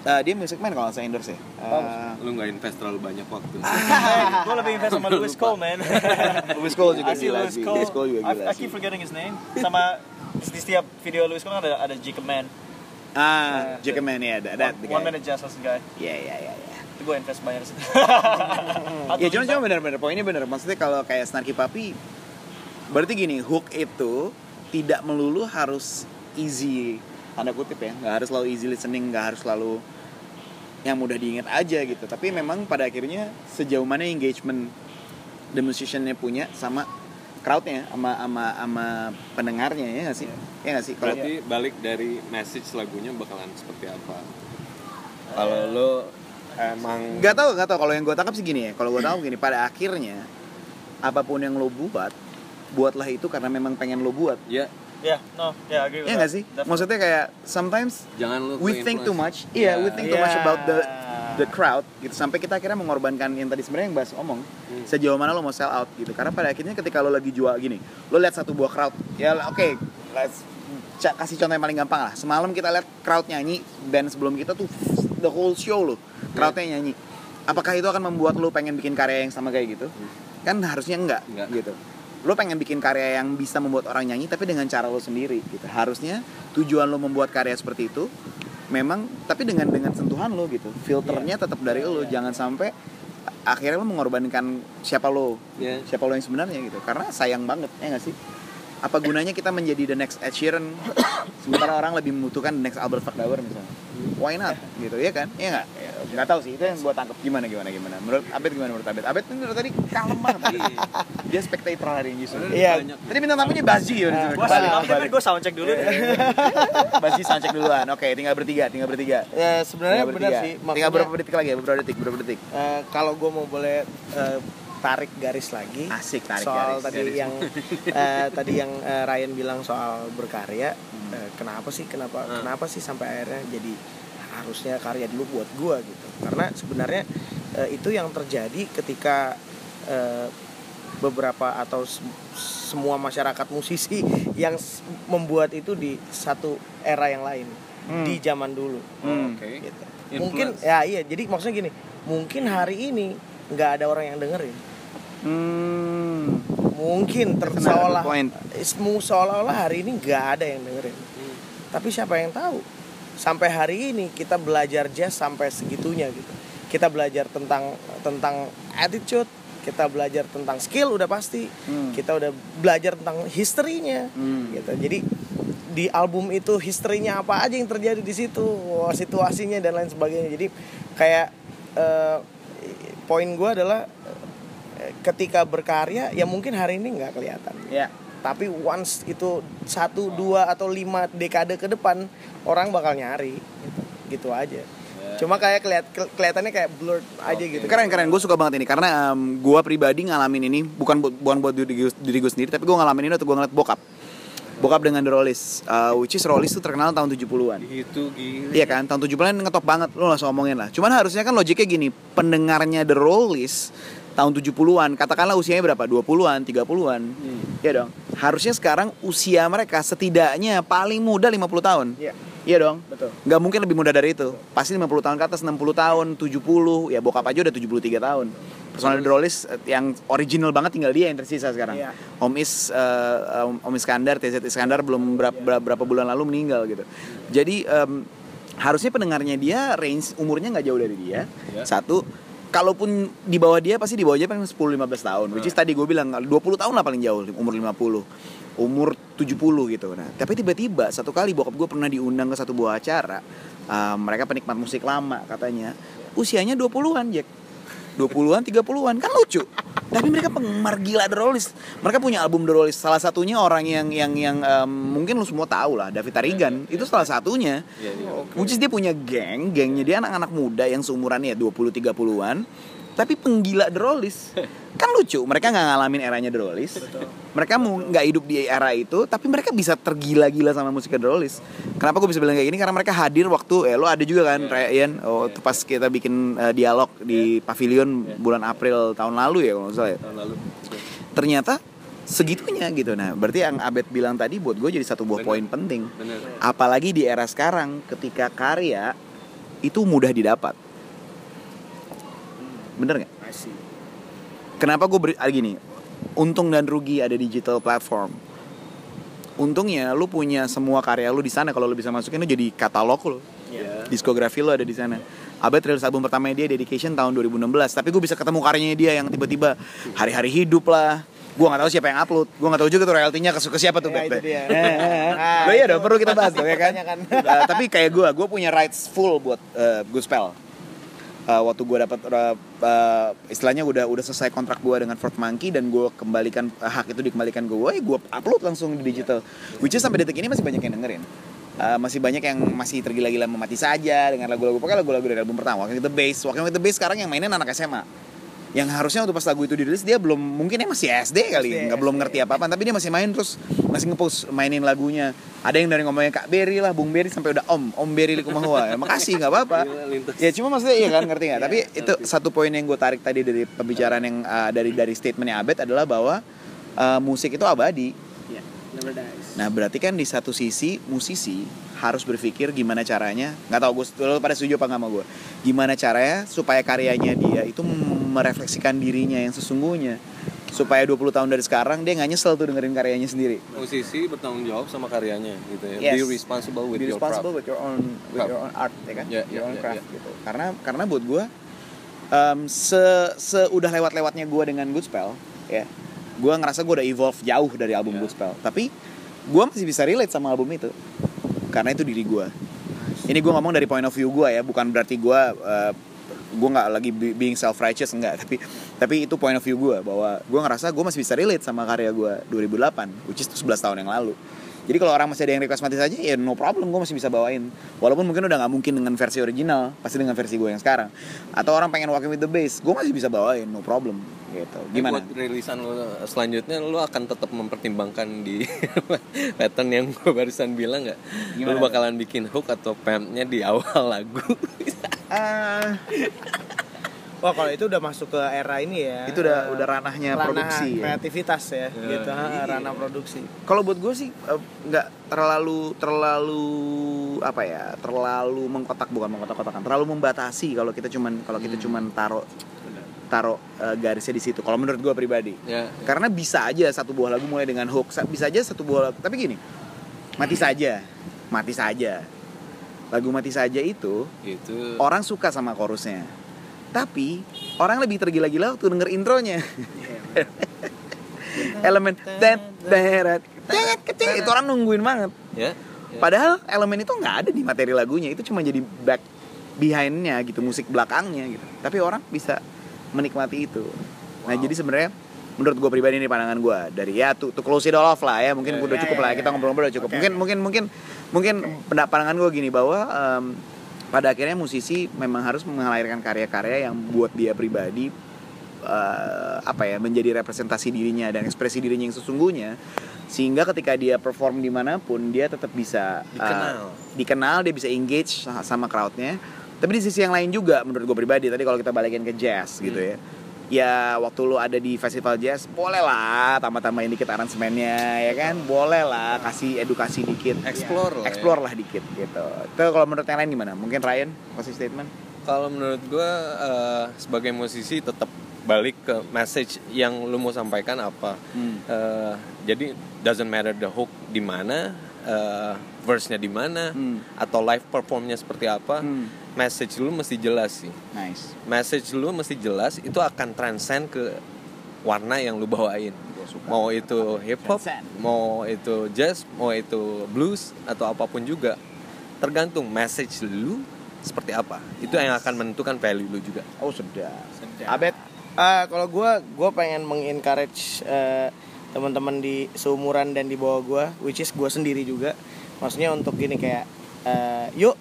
[SPEAKER 1] uh, dia music man kalau nggak saya endorse ya Uh,
[SPEAKER 3] Lu nggak invest terlalu banyak waktu.
[SPEAKER 4] Gue lebih invest sama Louis Cole, man.
[SPEAKER 1] Louis Cole juga
[SPEAKER 4] I see
[SPEAKER 1] gila
[SPEAKER 4] Louis
[SPEAKER 1] sih
[SPEAKER 4] Cole.
[SPEAKER 1] Louis Cole juga
[SPEAKER 4] I,
[SPEAKER 1] gila
[SPEAKER 4] I
[SPEAKER 1] sih
[SPEAKER 4] keep forgetting his name. Sama di setiap video Louis Cole kan ada ada Jacob Man.
[SPEAKER 1] ah Jacob Man ya ada ada
[SPEAKER 4] One, one minute the guy.
[SPEAKER 1] Iya iya iya iya.
[SPEAKER 4] Itu gue invest banyak situ.
[SPEAKER 1] Ya cuma cuma benar-benar poinnya benar. Maksudnya kalau kayak Snarky Puppy berarti gini, hook itu tidak melulu harus easy tanda kutip ya nggak harus selalu easy listening nggak harus selalu yang mudah diingat aja gitu. Tapi memang pada akhirnya sejauh mana engagement the musiciannya punya sama crowdnya sama sama sama pendengarnya ya nggak sih? Ya nggak sih? Kalau
[SPEAKER 3] berarti balik dari message lagunya bakalan seperti apa? Kalau lo emang
[SPEAKER 1] nggak tahu nggak tahu. Kalau yang gue tangkap sih gini ya. Kalau gue tahu gini pada akhirnya apa pun yang lo buat buatlah itu karena memang pengen lo buat.
[SPEAKER 3] Ya
[SPEAKER 4] Ya, no, ya agree with
[SPEAKER 1] ya
[SPEAKER 4] that.
[SPEAKER 1] nggak sih?
[SPEAKER 4] Definitely.
[SPEAKER 1] maksudnya kayak sometimes
[SPEAKER 3] jangan lo
[SPEAKER 1] we think too much. Iya we think too
[SPEAKER 4] Yeah.
[SPEAKER 1] much about the the crowd gitu. Sampai kita akhirnya mengorbankan yang tadi sebenarnya yang bahas omong. Sejauh mana lo mau sell out gitu. Karena pada akhirnya ketika lo lagi jual gini lo lihat satu buah crowd ya oke let's ca- kasih contoh yang paling gampang lah. Semalam kita lihat crowd nyanyi band sebelum kita tuh the whole show lo crowdnya nyanyi. Apakah itu akan membuat lo pengen bikin karya yang sama kayak gitu? Kan harusnya enggak,
[SPEAKER 3] Enggak.
[SPEAKER 1] gitu lo pengen bikin karya yang bisa membuat orang nyanyi tapi dengan cara lo sendiri gitu. Harusnya tujuan lo membuat karya seperti itu memang tapi dengan dengan sentuhan lo gitu. Filternya tetap dari lo. Jangan sampai akhirnya lo mengorbankan siapa lo
[SPEAKER 3] Iya.
[SPEAKER 1] siapa lo yang sebenarnya gitu. Karena sayang banget ya nggak sih? Apa gunanya kita menjadi the next Ed Sheeran sementara orang lebih membutuhkan the next Albert Verdawer misalnya? Why not? Gitu ya kan? Ya nggak? Ya, nggak tahu sih itu yang gue tangkap gimana gimana gimana? Menurut Abed gimana menurut Abed? Abed menurut tadi kalem banget. Tadi. dia spectator hari ini justru
[SPEAKER 2] Iya.
[SPEAKER 1] tadi bintang tamunya Bazi ya
[SPEAKER 2] Nah,
[SPEAKER 1] Kembali, kembali.
[SPEAKER 4] gue soundcheck dulu deh.
[SPEAKER 1] Bazi soundcheck duluan. Oke tinggal bertiga tinggal bertiga.
[SPEAKER 2] Ya sebenarnya
[SPEAKER 1] Tinggal
[SPEAKER 2] benar sih
[SPEAKER 1] tinggal berapa detik lagi ya? Beberapa detik? Beberapa detik?
[SPEAKER 2] Eh, kalau gue mau boleh eh, tarik garis lagi.
[SPEAKER 1] Asik tarik
[SPEAKER 2] soal
[SPEAKER 1] garis,
[SPEAKER 2] tadi
[SPEAKER 1] garis.
[SPEAKER 2] yang eh, tadi yang eh, Ryan bilang soal berkarya eh, kenapa sih kenapa
[SPEAKER 3] Hmm.
[SPEAKER 2] kenapa sih sampai akhirnya jadi harusnya karya dulu buat gua gitu karena sebenarnya eh, itu yang terjadi ketika eh, beberapa atau sem- semua masyarakat musisi yang membuat itu di satu era yang lain
[SPEAKER 1] Hmm.
[SPEAKER 2] di zaman dulu
[SPEAKER 1] Hmm.
[SPEAKER 2] gitu.
[SPEAKER 3] Influence.
[SPEAKER 2] mungkin ya iya jadi maksudnya gini mungkin hari ini nggak ada orang yang dengerin
[SPEAKER 1] hmm.
[SPEAKER 2] mungkin terseolah seolah-olah hari ini nggak ada yang dengerin tapi siapa yang tahu sampai hari ini kita belajar jazz sampai segitunya gitu. Kita belajar tentang tentang attitude kita belajar tentang skill udah pasti.
[SPEAKER 1] Hmm.
[SPEAKER 2] kita udah belajar tentang historinya
[SPEAKER 1] Hmm.
[SPEAKER 2] gitu. Jadi di album itu historinya apa aja yang terjadi di situ wah, situasinya dan lain sebagainya. Jadi kayak eh, poin gue adalah eh, ketika berkarya ya mungkin hari ini nggak kelihatan.
[SPEAKER 1] Ya
[SPEAKER 2] tapi once itu satu dua atau lima dekade ke depan orang bakal nyari. Gitu, gitu aja cuma kayak kelihat ke- kelihatannya kayak blurred aja gitu.
[SPEAKER 1] Keren keren. Gue suka banget ini. Karena um, gue pribadi ngalamin ini bukan buat bukan buat diri, diri gue sendiri tapi gue ngalamin ini waktu gue ngeliat bokap. Bokap dengan The Rollies. Uh, which is Rollies tuh terkenal tahun 70-an
[SPEAKER 3] itu gila.
[SPEAKER 1] Iya kan, tahun 70-an ngetop banget, lu langsung ngomongin lah. Cuman harusnya kan logiknya gini, pendengarnya The Rollies tahun 70-an, katakanlah usianya berapa? 20-an, 30-an Iya dong, harusnya sekarang usia mereka setidaknya paling muda 50 tahun
[SPEAKER 2] Iya.
[SPEAKER 1] Iya dong,
[SPEAKER 2] betul
[SPEAKER 1] nggak mungkin lebih muda dari itu Pasti 50 tahun ke atas, 60 tahun, 70 Ya bokap aja udah 73 tahun Personal The Rollies eh, yang original banget tinggal dia yang tersisa sekarang
[SPEAKER 2] Iya.
[SPEAKER 1] Om Is eh, Om Iskandar TZ Iskandar belum berapa, berapa bulan lalu meninggal gitu. Jadi em, harusnya pendengarnya dia range umurnya nggak jauh dari dia.
[SPEAKER 3] Iya.
[SPEAKER 1] Satu kalaupun di bawah dia pasti di bawah dia paling 10 15 tahun. Which is tadi gue bilang 20 tahun lah paling jauh umur 50. Umur 70 gitu. Nah, tapi tiba-tiba satu kali bokap gue pernah diundang ke satu buah acara. eh, mereka penikmat musik lama katanya. Usianya 20-an, Jack. 20-an, 30-an kan lucu. Tapi mereka penggemar gila The Rollies. Mereka punya album The Rollies. Salah satunya orang yang yang yang em, mungkin lu semua tahu lah, David Tarigan. Itu salah satunya.
[SPEAKER 3] Iya, iya.
[SPEAKER 1] Which is dia punya geng, gengnya dia anak-anak muda yang seumuran ya 20 30-an. Tapi penggila The Rollies. Kan lucu, mereka nggak ngalamin eranya The Rollies. Mereka mau nggak hidup di era itu, tapi mereka bisa tergila-gila sama musik The Rollies. Kenapa gue bisa bilang kayak gini? Karena mereka hadir waktu, eh lo ada juga kan, Ryan, oh, tuh pas kita bikin eh, dialog di Pavilion bulan April tahun lalu ya kalau nggak salah ya?
[SPEAKER 3] Tahun lalu.
[SPEAKER 1] Ternyata segitunya gitu. Nah berarti yang Abed bilang tadi buat gue jadi satu buah
[SPEAKER 3] Bener.
[SPEAKER 1] poin penting.
[SPEAKER 3] Bener
[SPEAKER 1] apalagi di era sekarang ketika karya itu mudah didapat bener nggak kenapa gue beri ah, gini untung dan rugi ada digital platform untungnya lu punya semua karya lu di sana kalau lu bisa masukin lu jadi katalog lu
[SPEAKER 3] Iya.
[SPEAKER 1] diskografi lo ada di sana. Abed rilis album pertamanya dia Dedication tahun 2016, tapi gue bisa ketemu karyanya dia yang tiba-tiba hari-hari hidup lah, gue nggak tahu siapa yang upload gue nggak tahu juga tuh royaltinya ke, ke siapa tuh
[SPEAKER 2] Ya,
[SPEAKER 1] Beb.
[SPEAKER 2] itu dia.
[SPEAKER 1] Nah, iya dong perlu kita bahas dong ya kan. Eh, tapi kayak gue gue punya rights full buat eh, good Eh, waktu gue dapat eh, eh, istilahnya udah udah selesai kontrak gue dengan Fort Monkey dan gue kembalikan eh, hak itu dikembalikan ke gue gue upload langsung di digital. Which is sampai detik ini masih banyak yang dengerin. Eh, masih banyak yang masih tergila-gila memati saja dengan lagu-lagu. Pokoknya lagu-lagu dari album pertama. Walking with the Bass Walking with Bass sekarang yang mainin anak SMA yang harusnya waktu pas lagu itu dirilis dia belum mungkin dia masih SD kali
[SPEAKER 2] SD,
[SPEAKER 1] nggak belum ngerti apa apa tapi dia masih main terus masih ngepost mainin lagunya. Ada yang dari ngomongnya Kak Berry lah Bung Berry sampai udah Om Om Berry Likumahua ya, makasih nggak apa-apa. Ya cuma maksudnya iya kan ngerti nggak? Tapi itu satu poin yang gue tarik tadi dari pembicaraan yang uh, dari dari statementnya Abed adalah bahwa uh, musik itu abadi.
[SPEAKER 2] Iya, never dies.
[SPEAKER 1] Nah berarti kan di satu sisi musisi harus berpikir gimana caranya nggak tahu gue pada setuju apa nggak sama gue gimana caranya supaya karyanya dia itu merefleksikan dirinya yang sesungguhnya supaya 20 tahun dari sekarang dia nggak nyesel tuh dengerin karyanya sendiri.
[SPEAKER 3] Musisi bertanggung jawab sama karyanya gitu ya.
[SPEAKER 1] Yes.
[SPEAKER 3] be responsible with
[SPEAKER 1] Be
[SPEAKER 3] your
[SPEAKER 1] responsible
[SPEAKER 3] craft.
[SPEAKER 1] with your own with
[SPEAKER 3] Craft.
[SPEAKER 1] your own art ya kan?
[SPEAKER 3] Yeah,
[SPEAKER 1] your
[SPEAKER 3] yeah,
[SPEAKER 1] own
[SPEAKER 3] yeah,
[SPEAKER 1] craft gitu. Karena karena buat gue um, se se udah lewat lewatnya gue dengan Good Spell ya gue ngerasa gue udah evolve jauh dari album
[SPEAKER 3] Yeah.
[SPEAKER 1] Good Spell tapi gue masih bisa relate sama album itu karena itu diri gue ini gue ngomong dari point of view gue ya bukan berarti gue uh, gue nggak lagi be- being self righteous enggak. Tapi tapi itu point of view gue bahwa gue ngerasa gue masih bisa relate sama karya gue 2008 which is 11 tahun yang lalu. Jadi kalau orang masih ada yang request mati saja ya no problem gue masih bisa bawain. Walaupun mungkin udah nggak mungkin dengan versi original pasti dengan versi gue yang sekarang. Atau orang pengen walking with the bass gue masih bisa bawain no problem gitu gimana
[SPEAKER 3] Buat rilisan lo selanjutnya lo akan tetap mempertimbangkan di pattern yang gue barusan bilang nggak?
[SPEAKER 1] Gimana
[SPEAKER 3] Lo bakalan bikin hook atau pampnya di awal lagu?
[SPEAKER 1] Ah,
[SPEAKER 2] Wah kalau itu udah masuk ke era ini ya.
[SPEAKER 1] itu udah
[SPEAKER 2] eh,
[SPEAKER 1] udah ranahnya
[SPEAKER 2] ranah
[SPEAKER 1] produksi ya.
[SPEAKER 2] kreativitas ya,
[SPEAKER 3] Ya,
[SPEAKER 2] gitu,
[SPEAKER 3] iya.
[SPEAKER 2] ranah produksi.
[SPEAKER 1] kalau buat gue sih eh, nggak terlalu terlalu apa ya terlalu mengkotak bukan mengkotak-kotakan terlalu membatasi kalau kita cuman kalau kita cuman taruh taruh eh, garisnya di situ kalau menurut gue pribadi.
[SPEAKER 3] Ya,
[SPEAKER 1] karena bisa aja satu buah lagu mulai dengan hook sa- bisa aja satu buah lagu tapi gini mati saja mati saja. Lagu mati saja itu
[SPEAKER 3] itu
[SPEAKER 1] orang suka sama chorusnya. Tapi orang lebih tergila-gila waktu denger intronya. Elemen tet teret tet kecil itu orang nungguin banget.
[SPEAKER 3] Ya, ya.
[SPEAKER 1] padahal elemen itu nggak ada di materi lagunya itu cuma jadi back behindnya gitu musik belakangnya gitu. Tapi orang bisa menikmati itu. Nah jadi sebenarnya menurut gue pribadi ini pandangan gue dari ya tuh tuh close it all off lah ya mungkin
[SPEAKER 3] Ya,
[SPEAKER 1] udah
[SPEAKER 2] ya,
[SPEAKER 1] cukup
[SPEAKER 2] ya,
[SPEAKER 1] lah
[SPEAKER 2] ya.
[SPEAKER 1] kita ngobrol-ngobrol udah cukup.
[SPEAKER 2] Oke,
[SPEAKER 1] mungkin mungkin mungkin mungkin pendapat pandangan gue gini bahwa em, pada akhirnya musisi memang harus melahirkan karya-karya yang buat dia pribadi eh, apa ya menjadi representasi dirinya dan ekspresi dirinya yang sesungguhnya sehingga ketika dia perform di mana pun dia tetap bisa eh,
[SPEAKER 3] Dikenal.
[SPEAKER 1] dikenal dia bisa engage sa- sama crowdnya tapi di sisi yang lain juga menurut gue pribadi tadi kalau kita balikin ke jazz gitu ya ya waktu lu ada di festival jazz boleh lah tambah-tambahin dikit aransemennya ya kan boleh lah kasih edukasi dikit
[SPEAKER 3] Explore lah ya.
[SPEAKER 1] explore lah dikit gitu itu kalau menurut yang lain gimana mungkin Ryan kasih statement
[SPEAKER 3] Kalau menurut gue eh, sebagai musisi tetap balik ke message yang lu mau sampaikan apa.
[SPEAKER 1] Hmm.
[SPEAKER 3] Eh, jadi doesn't matter the hook di mana, eh, verse-nya di mana,
[SPEAKER 1] Hmm.
[SPEAKER 3] atau live performnya seperti apa.
[SPEAKER 1] Hmm.
[SPEAKER 3] Message lu mesti jelas sih.
[SPEAKER 1] nice
[SPEAKER 3] Message lu mesti jelas itu akan transcend ke warna yang lu bawain. Mau itu hip hop,
[SPEAKER 1] Transcend.
[SPEAKER 3] mau itu jazz, mau itu blues atau apa pun juga. Tergantung message lu seperti apa. Itu yang akan menentukan value lu juga.
[SPEAKER 1] oh sudah
[SPEAKER 2] Abed, Ah, kalau gue, gue pengen mengencourage eh, teman-teman di seumuran dan di bawah gue, which is gue sendiri juga. Maksudnya untuk gini kayak, eh, yuk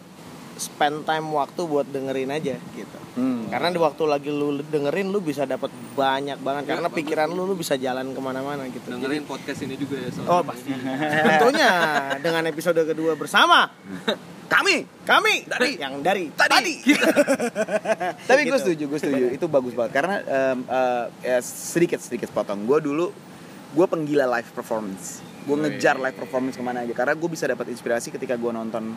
[SPEAKER 2] spend time waktu buat dengerin aja gitu.
[SPEAKER 1] Hmm.
[SPEAKER 2] Karena di waktu lagi lu dengerin lu bisa dapat banyak banget karena pikiran lu lu bisa jalan ke mana-mana gitu.
[SPEAKER 3] Dengerin podcast ini juga ya.
[SPEAKER 2] Oh pasti. Tentunya dengan episode kedua bersama
[SPEAKER 1] kami
[SPEAKER 2] kami dari yang dari
[SPEAKER 1] Tadi.
[SPEAKER 2] tadi.
[SPEAKER 1] tapi gue
[SPEAKER 2] Gitu.
[SPEAKER 1] setuju gue setuju itu bagus banget karena em, eh, ya sedikit sedikit potong gue dulu gue penggila live performance gue ngejar live performance ke mana aja karena gue bisa dapat inspirasi ketika gue nonton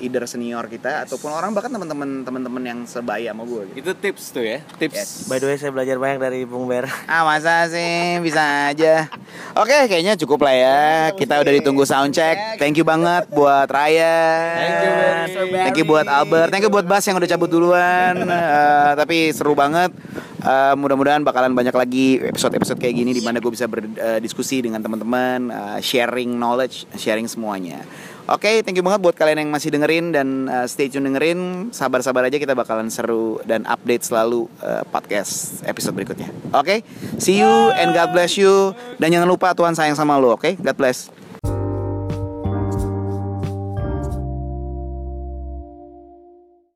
[SPEAKER 1] either senior kita ataupun orang bahkan teman-teman teman-teman yang sebaya sama gue gitu.
[SPEAKER 3] Itu tips tuh ya. Tips.
[SPEAKER 1] Yes.
[SPEAKER 2] By the way saya belajar banyak dari Bung Ber.
[SPEAKER 1] Ah masa sih bisa aja. Oke kayaknya cukup lah ya. Kita udah ditunggu sound check. Thank you banget buat Ryan.
[SPEAKER 3] Thank you, Barry.
[SPEAKER 1] Thank you buat Albert. Thank you buat Bas yang udah cabut duluan. Eh, tapi seru banget. Uh, mudah-mudahan bakalan banyak lagi episode-episode kayak gini di mana gue bisa berdiskusi dengan teman-teman, uh, sharing knowledge, sharing semuanya. Oke, okay, thank you banget buat kalian yang masih dengerin dan uh, stay tune dengerin. Sabar-sabar aja kita bakalan seru dan update selalu uh, podcast episode berikutnya. Oke, okay? see you and God bless you. Dan jangan lupa Tuhan sayang sama lo, oke? Okay? God bless.